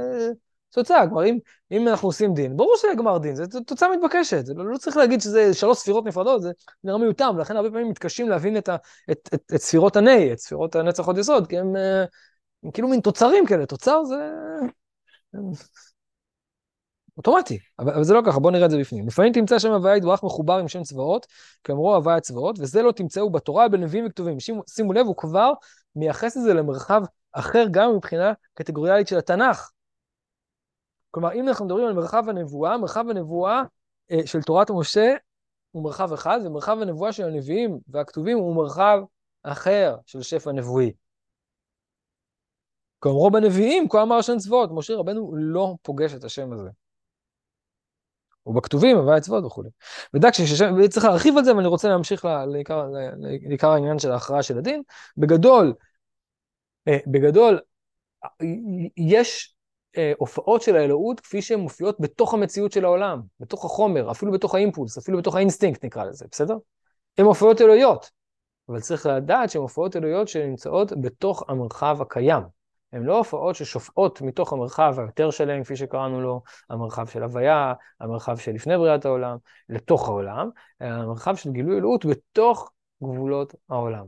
תוצאה, כלומר, אם, אם אנחנו עושים דין, ברור שזה גמר דין, זו תוצאה מתבקשת, זה לא, לא צריך להגיד שזה שלוש ספירות נפרדות, זה נראה מיותם, ולכן הרבה פעמים מתקשים להבין את, ה, את, את, את ספירות הני, את ספירות הנצח עוד יסוד, כי הם, אה, הם כאילו מין תוצרים כאלה, תוצר זה... אוטומטי, אבל, אבל זה לא ככה, בואו נראה את זה בפנים. לפעמים תמצא שם הוויה יתברך מחובר עם שם צבאות, כאמרו הוויה צבאות, וזה לא תמצאו בתורה, בנביאים וכתובים. שימו, שימו לב, הוא כבר מייחס את זה למרחב אחר גם מבחינה קטגוריאלית של התנ"ך. כלומר, אם אנחנו מדברים על מרחב הנבואה, מרחב הנבואה אה, של תורת משה הוא מרחב אחד, ומרחב הנבואה של הנביאים והכתובים הוא מרחב אחר של שפע נבואי. כאמרו בנביאים, כה אמר השם צבאות, משה רבנו לא פוגש את השם הזה. ובכתובים, הוויה צבאות וכולי. ודק שצריך להרחיב על זה, אבל אני רוצה להמשיך לעיקר, לעיקר העניין של ההכרעה של הדין. בגדול, אה, בגדול, יש אה, הופעות של האלוהות כפי שהן מופיעות בתוך המציאות של העולם, בתוך החומר, אפילו בתוך האימפולס, אפילו בתוך האינסטינקט נקרא לזה, בסדר? הן הופעות אלוהיות, אבל צריך לדעת שהן הופעות אלוהיות שנמצאות בתוך המרחב הקיים. הן לא הופעות ששופעות מתוך המרחב היותר שלם, כפי שקראנו לו, המרחב של הוי"ה, המרחב של לפני בריאת העולם, לתוך העולם, אלא המרחב של גילוי אלוהות בתוך גבולות העולם.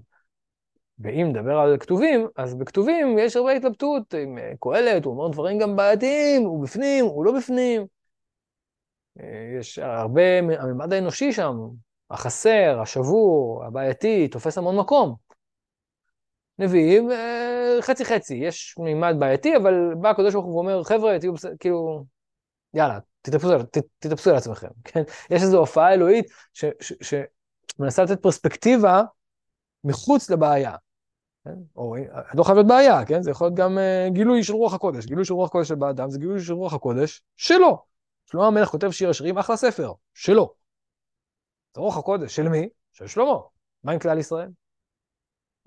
ואם נדבר על כתובים, אז בכתובים יש הרבה התלבטות עם אה, קהלת, הוא אומר דברים גם בעייתיים, הוא בפנים, הוא לא בפנים. אה, יש הרבה, הממד האנושי שם, החסר, השבור, הבעייתי, תופס המון מקום. נביאים, אה, חצי חצי, יש מימד בעייתי, אבל בא הקדוש ברוך הוא ואומר, חבר'ה, תהיו בסדר, כאילו, יאללה, תתאפסו, תתאפסו על עצמכם, [LAUGHS] כן? יש איזו הופעה אלוהית שמנסה לתת פרספקטיבה מחוץ לבעיה. כן? או לא חייב להיות בעיה, כן? זה יכול להיות גם uh, גילוי של רוח הקודש. גילוי של רוח הקודש של באדם זה גילוי של רוח הקודש שלו. שלמה המלך כותב שיר השירים, אחלה ספר, שלו. זה רוח הקודש, של מי? של שלמה. מה עם כלל ישראל?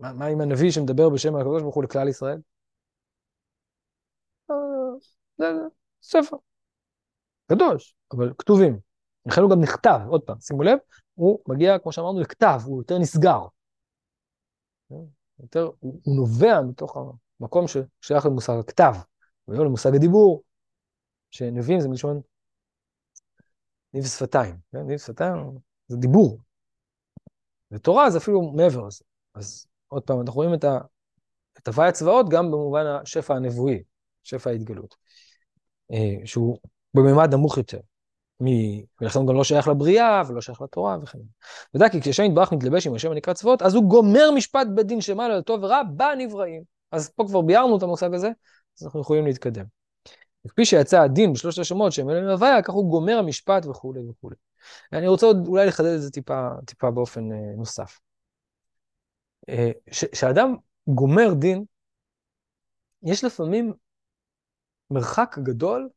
מה, מה עם הנביא שמדבר בשם הקדוש ברוך הוא לכלל ישראל? אה, זה, זה ספר. קדוש, אבל כתובים. לכן הוא גם נכתב, עוד פעם, שימו לב, הוא מגיע, כמו שאמרנו, לכתב, הוא יותר נסגר. יותר, הוא, הוא נובע מתוך המקום ששייך למושג הכתב, ולא למושג הדיבור, שנביאים זה מלשון ניב שפתיים, כן? ניב שפתיים זה דיבור. ותורה זה אפילו מעבר לזה. אז עוד פעם, אנחנו רואים את, ה, הוואי הצבאות גם במובן השפע הנבואי, שפע ההתגלות, אה, שהוא בממד נמוך יותר. מ... ולכן הוא גם לא שייך לבריאה ולא שייך לתורה וכן הלאה. ודע כי כשהשם יתברך מתלבש עם השם הנקרא צבאות, אז הוא גומר משפט בית דין שמעלה לטוב ורע בנבראים. אז פה כבר ביארנו את המושג הזה, אז אנחנו יכולים להתקדם. וכפי שיצא הדין בשלושת השמות שהם אלה מהוויה, כך הוא גומר המשפט וכולי וכולי. אני רוצה עוד אולי לחדד את זה טיפה, טיפה באופן אה, נוסף. כשאדם אה, גומר דין, יש לפעמים מרחק גדול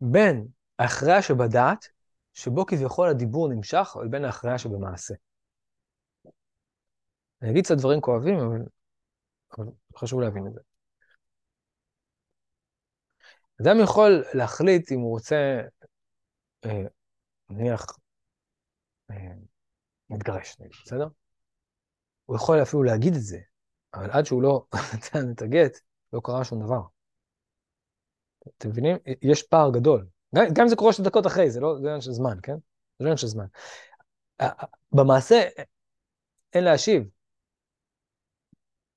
בין ההכרעה שבדעת, שבו כביכול הדיבור נמשך, לבין ההכרעה שבמעשה. אני אגיד קצת דברים כואבים, אבל, חשוב להבין את זה. אדם יכול להחליט אם הוא רוצה, אה, נניח, אה, להתגרש, בסדר? הוא יכול אפילו להגיד את זה, אבל עד שהוא לא [LAUGHS] נתן את הגט, לא קרה שום דבר. אתם מבינים? יש פער גדול. גם, אם זה קורה שתי דקות אחרי, זה לא עניין של זמן, כן? זה לא עניין של זמן. במעשה אין להשיב.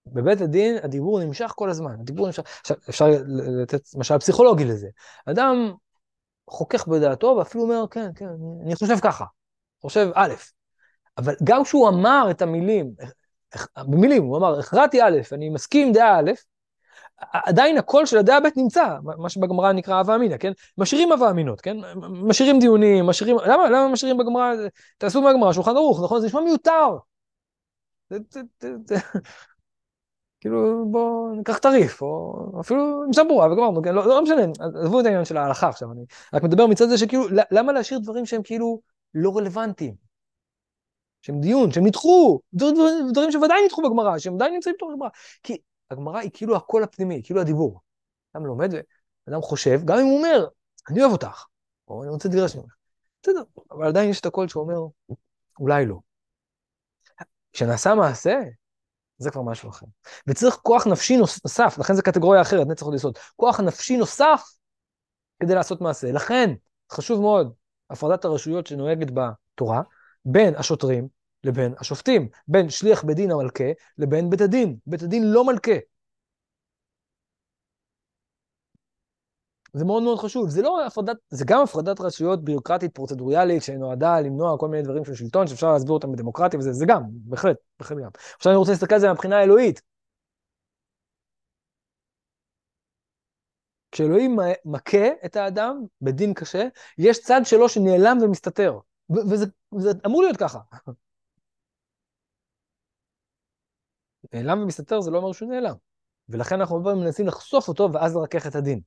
בבית הדין הדיבור נמשך כל הזמן, הדיבור נמשך... עכשיו, אפשר לתת משל פסיכולוגי לזה. אדם חוכך בדעתו ואפילו אומר, כן, כן, אני חושב ככה, חושב א', אבל גם כשהוא אמר את המילים, במילים, הוא אמר, הכרעתי א', אני מסכים עם דעה א', עדיין הקול של הדעה ב' נמצא, מה שבגמרא נקרא הווה אמינא, כן? משאירים הווה אמינות, כן? משאירים דיונים, משאירים, למה, למה משאירים בגמרא, תעשו בגמרא, שולחן ערוך, נכון? זה נשמע מיותר. כאילו, בואו ניקח טריף, או אפילו משנה ברורה, וגמרנו, כן? לא, לא משנה, עזבו את העניין של ההלכה עכשיו, אני רק מדבר מצד זה שכאילו, למה להשאיר דברים שהם כאילו לא רלוונטיים? שהם דיון, שהם נדחו, דברים, דברים, שוודאי נדחו בגמרא, שהם עדיין נמצאים בתוך הגמרא. כי הגמרא היא כאילו הקול הפנימי, כאילו הדיבור. אדם לומד ואדם חושב, גם אם הוא אומר, אני אוהב אותך, או אני רוצה להתגרש ממך. בסדר, אבל עדיין יש את הקול שאומר, אולי לא. כשנעשה מעשה, זה כבר משהו אחר. וצריך כוח נפשי נוסף, לכן זו קטגוריה אחרת, נצח עוד יסוד. כוח נפשי נוסף כדי לעשות מעשה. לכן, חשוב מאוד, הפרדת הרשויות שנוהגת בתורה, בין השוטרים לבין השופטים, בין שליח בית דין המלכה לבין בית הדין. בית הדין לא מלכה. זה מאוד מאוד חשוב. זה לא הפרדת, זה גם הפרדת רשויות ביורוקרטית פרוצדוריאלית שנועדה למנוע כל מיני דברים של שלטון שאפשר להסביר אותם בדמוקרטיה וזה, זה גם, בהחלט, בהחלט גם. עכשיו אני רוצה להסתכל על זה מהבחינה האלוהית. כשאלוהים מכה את האדם בדין קשה, יש צד שלו שנעלם ומסתתר. וזה אמור להיות ככה. נעלם ומסתתר זה לא אומר שהוא נעלם. ולכן אנחנו הרבה פעמים מנסים לחשוף אותו ואז לרכך את הדין.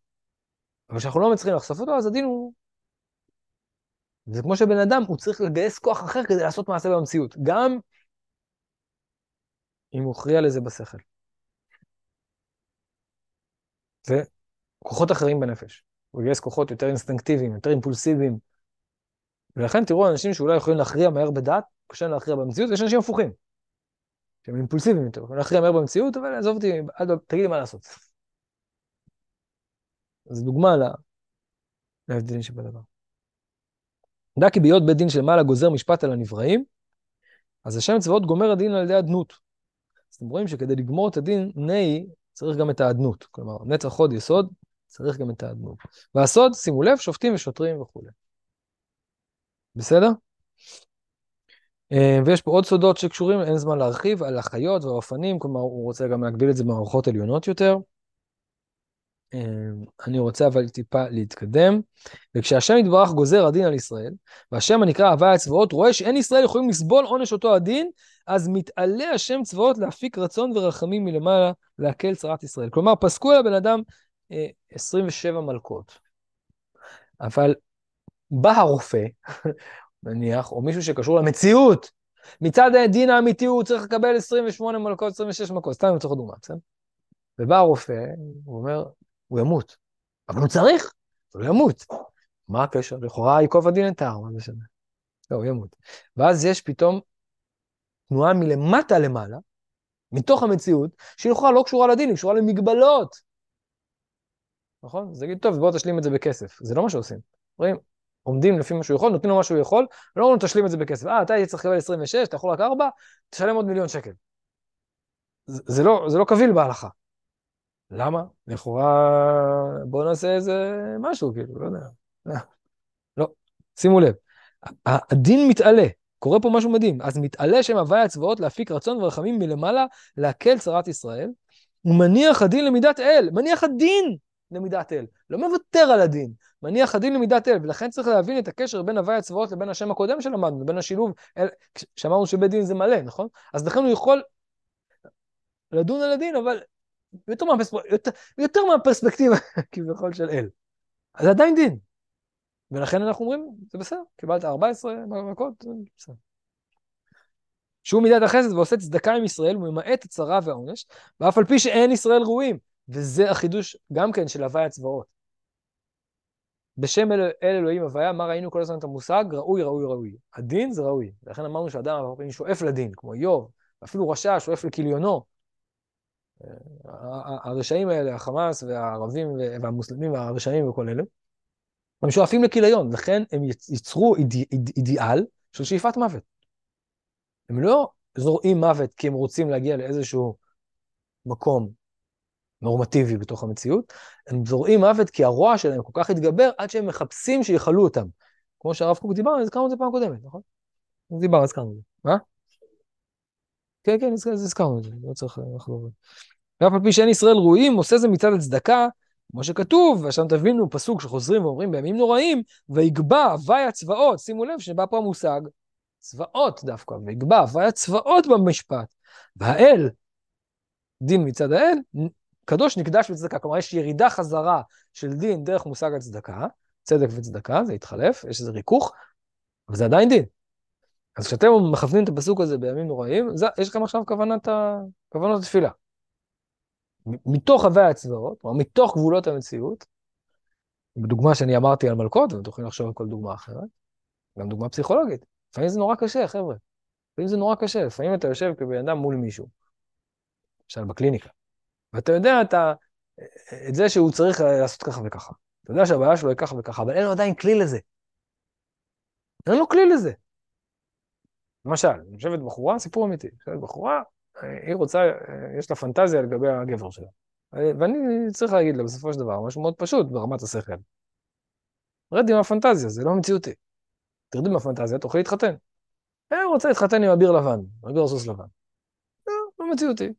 אבל כשאנחנו לא מצליחים לחשוף אותו, אז הדין הוא... זה כמו שבן אדם, הוא צריך לגייס כוח אחר כדי לעשות מעשה במציאות, גם אם הוא הכריע לזה בשכל. כוחות אחרים בנפש. הוא יגייס כוחות יותר אינסטינקטיביים, יותר אימפולסיביים. ולכן תראו אנשים שאולי יכולים להכריע מהר בדעת, קשה להכריע במציאות, ויש אנשים הפוכים. שהם אימפולסיביים יותר, יכולים להכריע מהר במציאות, אבל עזוב אותי, תגיד לי מה לעשות. אז דוגמה להבדלים שבדבר. דע כי בהיות בית דין של מעלה גוזר משפט על הנבראים, אז השם צבאות גומר הדין על ידי אדנות. אז אתם רואים שכדי לגמור את הדין, נהי, צריך גם את האדנות. כלומר, נצח חוד יסוד, צריך גם את האדנות. והסוד, שימו לב, שופטים ושוטרים וכולי. בסדר? אה, ויש פה עוד סודות שקשורים, אין זמן להרחיב, על החיות והאופנים, כלומר, הוא רוצה גם להגביל את זה במערכות עליונות יותר. אמ, אני רוצה אבל טיפה להתקדם. וכשהשם יתברך גוזר הדין על ישראל, והשם הנקרא הווי הצבאות רואה שאין ישראל יכולים לסבול עונש אותו הדין, אז מתעלה השם צבאות להפיק רצון ורחמים מלמעלה, להקל צרת ישראל. כלומר, פסקו על הבן אדם אה, 27 מלכות. אבל בא הרופא, נניח, או מישהו שקשור למציאות, מצד הדין האמיתי הוא צריך לקבל 28 מלכות, 26 מלכות, סתם לצורך דוגמה, בסדר? ובא הרופא, הוא אומר, הוא ימות. אבל הוא צריך, הוא ימות. מה הקשר? לכאורה ייקוב הדין את ההר, מה זה משנה? לא, הוא ימות. ואז יש פתאום תנועה מלמטה למעלה, מתוך המציאות, שהיא לכאורה לא קשורה לדין, היא קשורה למגבלות. נכון? אז תגיד, טוב, בוא תשלים את זה בכסף. זה לא מה שעושים. רואים, עומדים לפי מה שהוא יכול, נותנים לו מה שהוא יכול, לא אומרים לו תשלים את זה בכסף. אה, אתה היית צריך לקבל 26, אתה יכול רק 4, תשלם עוד מיליון שקל. זה, זה, לא, זה לא קביל בהלכה. למה? לכאורה, בואו נעשה איזה משהו, כאילו, לא יודע. לא, שימו לב, הדין מתעלה, קורה פה משהו מדהים. אז מתעלה שם הווי הצבאות להפיק רצון ורחמים מלמעלה, להקל צרת ישראל, ומניח הדין למידת אל, מניח הדין למידת אל, לא מוותר על הדין, מניח הדין למידת אל, ולכן צריך להבין את הקשר בין הווי הצבאות לבין השם הקודם שלמדנו, בין השילוב, אל... שאמרנו שבית דין זה מלא, נכון? אז לכן הוא יכול לדון על הדין, אבל יותר, מהפרספ... יותר, יותר מהפרספקטיבה [LAUGHS] כביכול של אל. אז עדיין דין. ולכן אנחנו אומרים, זה בסדר, קיבלת 14 מכות, בסדר. שהוא מידת החסד ועושה צדקה עם ישראל, הוא ממעט הצרה והעונש, ואף על פי שאין ישראל ראויים. וזה החידוש גם כן של הווי הצבאות. בשם אל, אל אלוהים הוויה, מה ראינו כל הזמן את המושג? ראוי, ראוי, ראוי. הדין זה ראוי. לכן אמרנו שאדם שואף לדין, כמו איוב, אפילו רשע שואף לכליונו. הרשעים האלה, החמאס והערבים והמוסלמים והרשעים וכל אלה, הם שואפים לכיליון, לכן הם ייצרו איד, איד, אידיאל של שאיפת מוות. הם לא זורעים מוות כי הם רוצים להגיע לאיזשהו מקום נורמטיבי בתוך המציאות, הם זורעים מוות כי הרוע שלהם כל כך התגבר עד שהם מחפשים שיכלו אותם. כמו שהרב קוק דיבר, הזכרנו את זה פעם קודמת, נכון? דיברנו, הזכרנו את זה. מה? כן, כן, הזכרנו את זה, לא צריך לחזור. ואף על פי שאין ישראל ראויים, עושה זה מצד הצדקה, כמו שכתוב, ועכשיו תבינו פסוק שחוזרים ואומרים בימים נוראים, ויגבע הווי הצבאות, שימו לב שבא פה המושג, צבאות דווקא, ויגבע הווי הצבאות במשפט, והאל, דין מצד האל, קדוש נקדש בצדקה, כלומר יש ירידה חזרה של דין דרך מושג הצדקה, צדק וצדקה, זה התחלף, יש איזה ריכוך, אבל זה עדיין דין. אז כשאתם מכוונים את הפסוק הזה בימים נוראים, זה, יש לכם עכשיו כוונת, כוונות התפילה. מתוך הווי הצבאות, או מתוך גבולות המציאות, בדוגמה שאני אמרתי על מלכות, ואתם יכולים לחשוב על כל דוגמה אחרת, גם דוגמה פסיכולוגית. לפעמים זה נורא קשה, חבר'ה. לפעמים זה נורא קשה, לפעמים אתה יושב כבן אדם מול מישהו, למשל בקליניקה, ואתה יודע אתה, את זה שהוא צריך לעשות ככה וככה. אתה יודע שהבעיה שלו היא ככה וככה, אבל אין לו עדיין כלי לזה. אין לו כלי לזה. למשל, יושבת בחורה, סיפור אמיתי, יושבת בחורה, היא רוצה, יש לה פנטזיה לגבי הגבר שלה. ואני צריך להגיד לה בסופו של דבר משהו מאוד פשוט ברמת השכל. רדי מהפנטזיה, זה לא מציאותי. תרדי מהפנטזיה, תוכלי להתחתן. אני רוצה להתחתן עם אביר לבן, אביר סוס לבן. לא, לא מציאותי.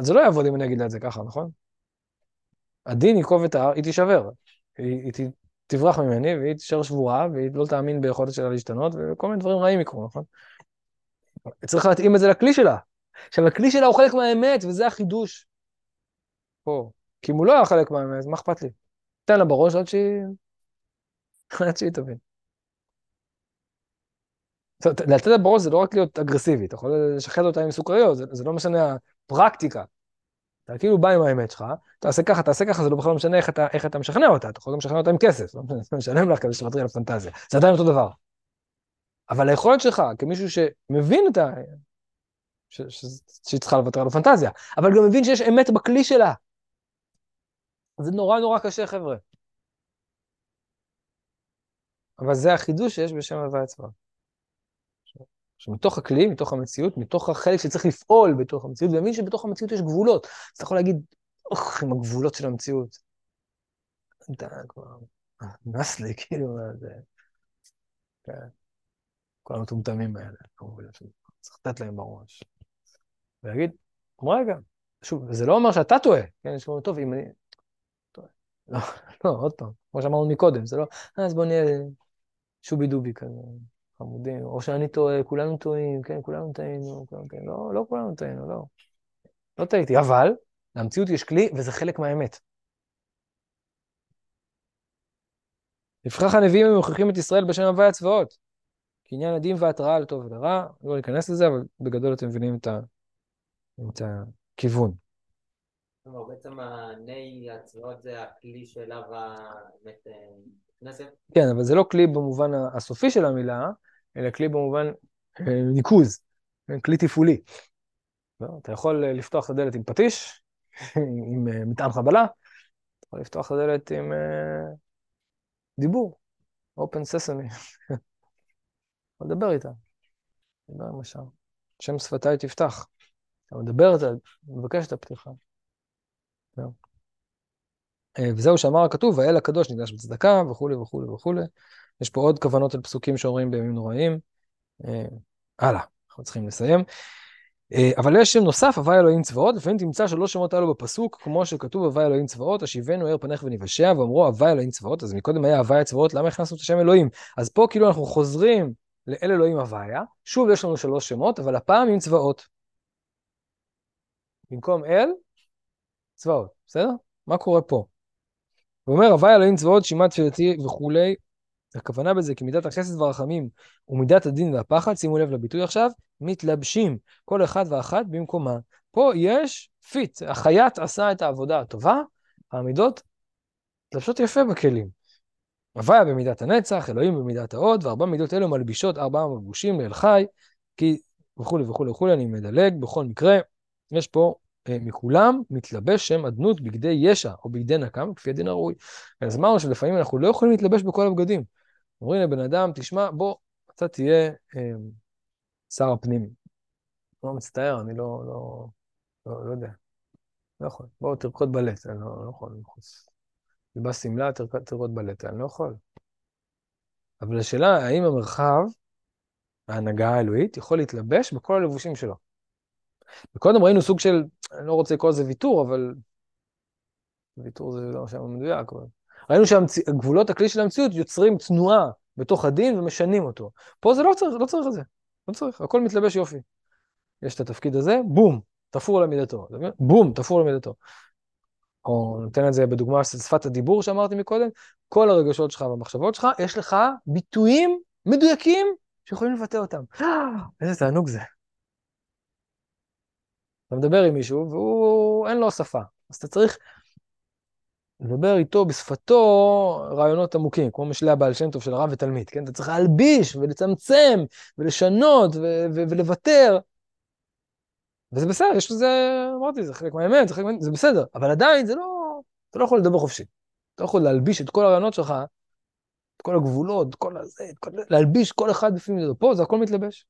זה לא יעבוד אם אני אגיד לה את זה ככה, נכון? הדין ייקוב את ההר, היא תישבר. היא, היא תברח ממני והיא תישאר שבורה והיא לא תאמין ביכולת שלה להשתנות וכל מיני דברים רעים יקרו, נכון? צריך להתאים את זה לכלי שלה. עכשיו, הכלי שלה הוא חלק מהאמת, וזה החידוש. פה. כי אם הוא לא היה חלק מהאמת, מה אכפת לי? תן לה בראש עד שהיא... [LAUGHS] עד שהיא תבין. לתת לה בראש זה לא רק להיות אגרסיבי, אתה יכול לשחד אותה עם סוכריות, זה, זה לא משנה הפרקטיקה. אתה כאילו בא עם האמת שלך, תעשה ככה, תעשה ככה, זה לא בכלל לא משנה איך אתה, איך אתה משכנע אותה, אתה יכול גם לשכנע אותה עם כסף, לא משלם לך כדי שתוותרי על הפנטזיה, זה עדיין אותו דבר. אבל היכולת שלך, כמישהו שמבין את ה... שהיא צריכה לוותר על הפנטזיה, אבל גם מבין שיש אמת בכלי שלה. זה נורא נורא קשה, חבר'ה. אבל זה החידוש שיש בשם הוויה צבא. שמתוך הכלי, מתוך המציאות, מתוך החלק שצריך לפעול בתוך המציאות, ומבין שבתוך המציאות יש גבולות. אז אתה יכול להגיד, אוח, עם הגבולות של המציאות. אתה כבר, נס לי, כאילו, זה... כן. כל המטומטמים האלה, כמובן, צריך לתת להם בראש. ולהגיד, רגע, שוב, זה לא אומר שאתה טועה, כן, יש לנו, טוב, אם אני... טועה. לא, לא, עוד פעם, כמו שאמרנו מקודם, זה לא, אז בוא נהיה שובי דובי כזה. חמודים, או שאני טועה, כולנו טועים, כן, כולנו טעינו, טעינו, לא, לא כולנו טעינו, לא. לא טעיתי, אבל למציאות יש כלי, וזה חלק מהאמת. לפיכך הנביאים הם מוכיחים את ישראל בשם הווי הצבאות. כעניין הדין והתראה לטוב ולרע, לא ניכנס לזה, אבל בגדול אתם מבינים את, ה... את הכיוון. כלומר, בעצם הני הצבאות זה הכלי שאליו האמת אה? כן, אבל זה לא כלי במובן הסופי של המילה, אלא כלי במובן אה, ניקוז, כן, כלי תפעולי. לא, אתה יכול לפתוח את הדלת עם פטיש, [LAUGHS] עם אה, מטען חבלה, אתה יכול לפתוח את הדלת עם דיבור, open sesame. [LAUGHS] יכול לדבר איתה, לדבר עם השם. שם שפתיי תפתח. אתה מדבר, אתה מבקש את הפתיחה. זהו. וזהו שאמר הכתוב, והאל הקדוש נקדש בצדקה, וכולי וכולי וכולי. יש פה עוד כוונות על פסוקים שאומרים בימים נוראים. אה, הלאה, אנחנו צריכים לסיים. אה, אבל יש שם נוסף, הווי אלוהים צבאות, לפעמים תמצא שלוש שמות האלו בפסוק, כמו שכתוב הווי אלוהים צבאות, השיבנו ער פניך ונבשע, ואמרו הווי אלוהים צבאות, אז מקודם היה הווי הצבאות, למה הכנסנו את השם אלוהים? אז פה כאילו אנחנו חוזרים לאל אלוהים הוויה, שוב יש לנו שלוש שמות, אבל הפעם עם צבאות. במקום אל, צבאות, בסדר? מה קורה פה? הוא אומר, אלוהים צבאות, שמע תפילתי וכולי, הכוונה בזה כי מידת החסד והרחמים ומידת הדין והפחד, שימו לב לביטוי עכשיו, מתלבשים כל אחד ואחת במקומה. פה יש fit, החייט עשה את העבודה הטובה, המידות מתלבשות יפה בכלים. הוי"ה במידת הנצח, אלוהים במידת ההוד, וארבע מידות אלו מלבישות ארבעה לבושים לאל חי, כי וכולי וכולי וכולי, אני מדלג, בכל מקרה, יש פה מכולם מתלבש שם אדנות בגדי ישע או בגדי נקם, כפי הדין הראוי. אז אמרנו שלפעמים אנחנו לא יכולים להתלבש בכל הבגדים. אומרים לבן אדם, תשמע, בוא, אתה תהיה אה, שר הפנים. לא מצטער, אני לא, לא, לא, לא יודע. לא יכול. בוא, תרקוד בלט, אני לא, לא יכול מחוץ. תלבש שמלה, תרקוד בלט, אני לא יכול. אבל השאלה, האם המרחב, ההנהגה האלוהית, יכול להתלבש בכל הלבושים שלו? וקודם ראינו סוג של, אני לא רוצה לקרוא לזה ויתור, אבל... ויתור זה לא שם מדויק, אבל... ראינו שגבולות הכלי של המציאות יוצרים תנועה בתוך הדין ומשנים אותו. פה זה לא צריך, לא צריך את זה. לא צריך, הכל מתלבש יופי. יש את התפקיד הזה, בום, תפור למידתו. בום, תפור למידתו. או נותן את זה בדוגמה של שפת הדיבור שאמרתי מקודם, כל הרגשות שלך והמחשבות שלך, יש לך ביטויים מדויקים שיכולים לבטא אותם. [GASPS] איזה תענוג זה. אתה מדבר עם מישהו והוא, אין לו שפה, אז אתה צריך לדבר איתו בשפתו רעיונות עמוקים, כמו משלי הבעל שם טוב של הרב ותלמיד, כן? אתה צריך להלביש ולצמצם ולשנות ו- ו- ולוותר. וזה בסדר, יש לזה, אמרתי, זה חלק מהאמת, זה חלק מהאמת, זה בסדר, אבל עדיין זה לא, אתה לא יכול לדבר חופשי. אתה לא יכול להלביש את כל הרעיונות שלך, את כל הגבולות, את כל הזה, את כל... להלביש כל אחד בפנים, פה זה הכל מתלבש.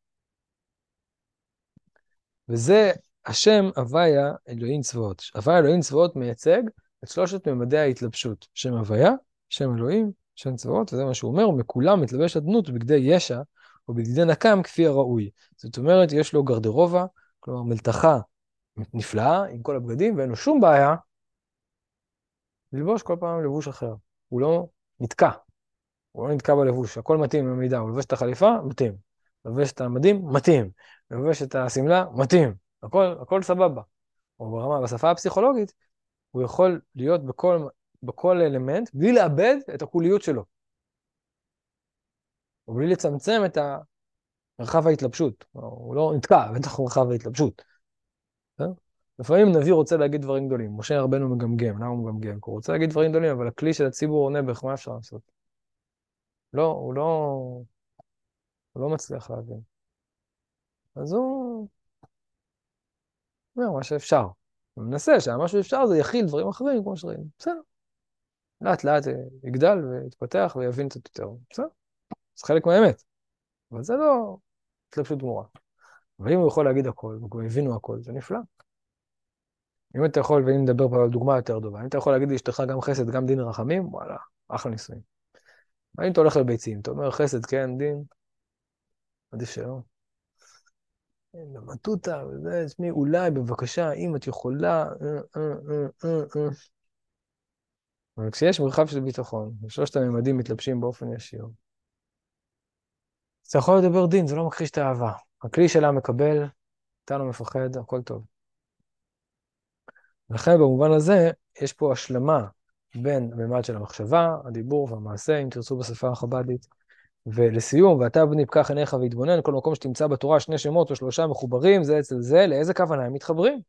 וזה השם הוויה אלוהים צבאות. הוויה אלוהים צבאות מייצג את שלושת ממדי ההתלבשות. שם הוויה, שם אלוהים, שם צבאות, וזה מה שהוא אומר, ומכולם מתלבש אדנות בגדי ישע או בגדי נקם כפי הראוי. זאת אומרת, יש לו גרדרובה, כלומר מלתחה נפלאה עם כל הבגדים, ואין לו שום בעיה ללבוש כל פעם לבוש אחר. הוא לא נתקע, הוא לא נתקע בלבוש, הכל מתאים במידה, הוא לובש את החליפה, מתאים. לובש את המדים, מתאים. לובש את השמלה, מתאים. הכל, הכל סבבה. או ברמה, בשפה הפסיכולוגית, הוא יכול להיות בכל, בכל אלמנט בלי לאבד את הקוליות שלו. ובלי לצמצם את מרחב ההתלבשות. הוא לא נתקע בתוך מרחב ההתלבשות. לפעמים נביא רוצה להגיד דברים גדולים. משה רבנו מגמגם, למה הוא מגמגם? הוא רוצה להגיד דברים גדולים, אבל הכלי של הציבור עונה בערך, מה אפשר לעשות? לא, הוא לא... הוא לא מצליח להבין. אז הוא אומר מה שאפשר. הוא מנסה שהמה שאפשר זה יכיל דברים אחרים, כמו שראינו. בסדר. לאט לאט יגדל ויתפתח ויבין קצת יותר. בסדר. זה חלק מהאמת. אבל זה לא התלבשות גמורה. אבל אם הוא יכול להגיד הכל, וכבר הבינו הכל, זה נפלא. אם אתה יכול, ואם נדבר פה על דוגמה יותר טובה, אם אתה יכול להגיד לאשתך גם חסד, גם דין רחמים, וואלה, אחלה נישואים. אם אתה הולך לביצים, אתה אומר חסד, כן, דין, עדיף שלא. במטותא, וזה, תשמעי, אולי, בבקשה, אם את יכולה, אבל כשיש מרחב של ביטחון, ושלושת הממדים מתלבשים באופן ישיר, אתה יכול לדבר דין, זה לא מכחיש את האהבה. הכלי שלה מקבל, אתה לא מפחד, הכל טוב. לכן במובן הזה, יש פה השלמה בין הממד של המחשבה, הדיבור והמעשה, אם תרצו בשפה החב"דית. ולסיום, ואתה בני פקח עיניך והתבונן, כל מקום שתמצא בתורה שני שמות או שלושה מחוברים זה אצל זה, לאיזה כוונה הם מתחברים?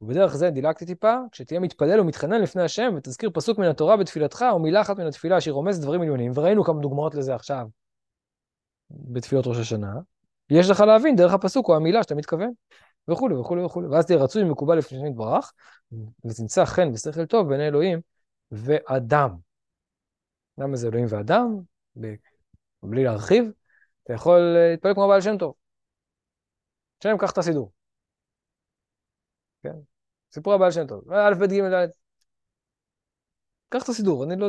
ובדרך זה דילגתי טיפה, כשתהיה מתפלל ומתחנן לפני השם ותזכיר פסוק מן התורה בתפילתך או מילה אחת מן התפילה שהיא רומזת דברים עליונים, וראינו כמה דוגמאות לזה עכשיו בתפילות ראש השנה, יש לך להבין דרך הפסוק או המילה שאתה מתכוון, וכולי וכולי וכולי. ואז תהיה רצוי ומקובל לפני שם יתברך, ותמצא חן ושכל טוב בעיני אלוהים ואדם. למה זה אלוהים ואדם? בלי להרחיב, אתה יכול להתפלל כמו בעל שם טוב. שם, קח את הסידור. כן? סיפור הבעל שם טוב. א', ב', ג', ד'. קח את הסידור, אני לא...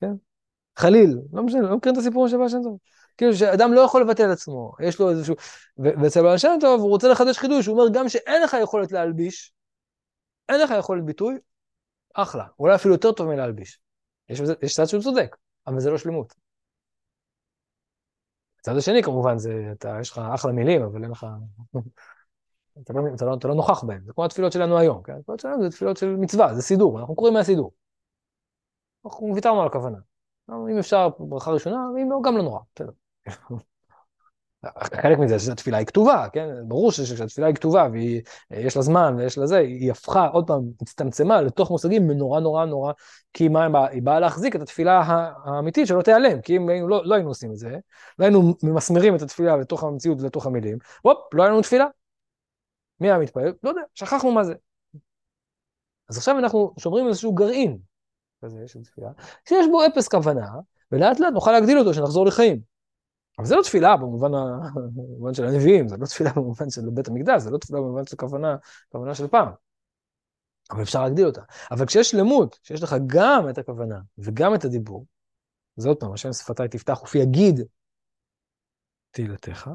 כן? חליל, לא משנה, לא מכירים את הסיפור של בעל שם טוב. כאילו שאדם לא יכול לבטל את עצמו, יש לו איזשהו... ואצל בעל שם טוב הוא רוצה לחדש חידוש, הוא אומר גם שאין לך יכולת להלביש, אין לך יכולת ביטוי, אחלה, אולי אפילו יותר טוב מלהלביש. יש, יש צד שהוא צודק, אבל זה לא שלמות. הצד השני כמובן זה, אתה, יש לך אחלה מילים, אבל אין לך... [LAUGHS] אתה, לא, אתה, לא, אתה לא נוכח בהם, זה כמו התפילות שלנו היום, כן? התפילות שלנו זה תפילות של מצווה, זה סידור, אנחנו קוראים מהסידור. אנחנו ויתרנו על הכוונה. אם אפשר ברכה ראשונה, ואם לא, גם לא נורא, בסדר. חלק מזה שהתפילה היא כתובה, כן? ברור שכשהתפילה היא כתובה ויש לה זמן ויש לה זה, היא הפכה, עוד פעם, הצטמצמה לתוך מושגים נורא נורא נורא, כי מה היא באה? להחזיק את התפילה האמיתית שלא תיעלם, כי אם לא, לא היינו עושים את זה, לא היינו ממסמרים את התפילה לתוך המציאות ולתוך המילים, הופ, לא היה תפילה. מי היה מתפלל? לא יודע, שכחנו מה זה. אז עכשיו אנחנו שומרים איזשהו גרעין כזה של תפילה, שיש בו אפס כוונה, ולאט לאט נוכל להגדיל אותו, שנחזור לחיים. אבל זה לא תפילה במובן, ה... במובן של הנביאים, זה לא תפילה במובן של בית המקדש, זה לא תפילה במובן של כוונה, כוונה של פעם. אבל אפשר להגדיל אותה. אבל כשיש שלמות, שיש לך גם את הכוונה וגם את הדיבור, זה עוד פעם, השם שפתיי תפתח ופי יגיד תהילתך,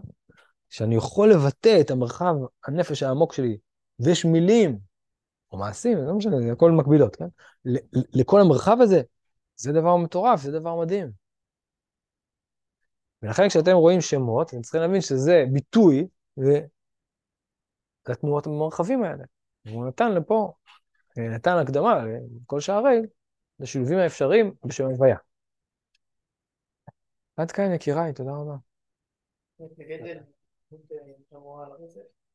שאני יכול לבטא את המרחב, הנפש העמוק שלי, ויש מילים, או מעשים, לא משנה, זה הכל מקבילות, כן? לכל המרחב הזה, זה דבר מטורף, זה דבר מדהים. ולכן כשאתם רואים שמות, אתם צריכים להבין שזה ביטוי לתנועות המרחבים האלה. הוא נתן לפה, נתן הקדמה לכל שערי, לשילובים האפשריים בשם הלוויה. עד כאן יקיריי, תודה רבה.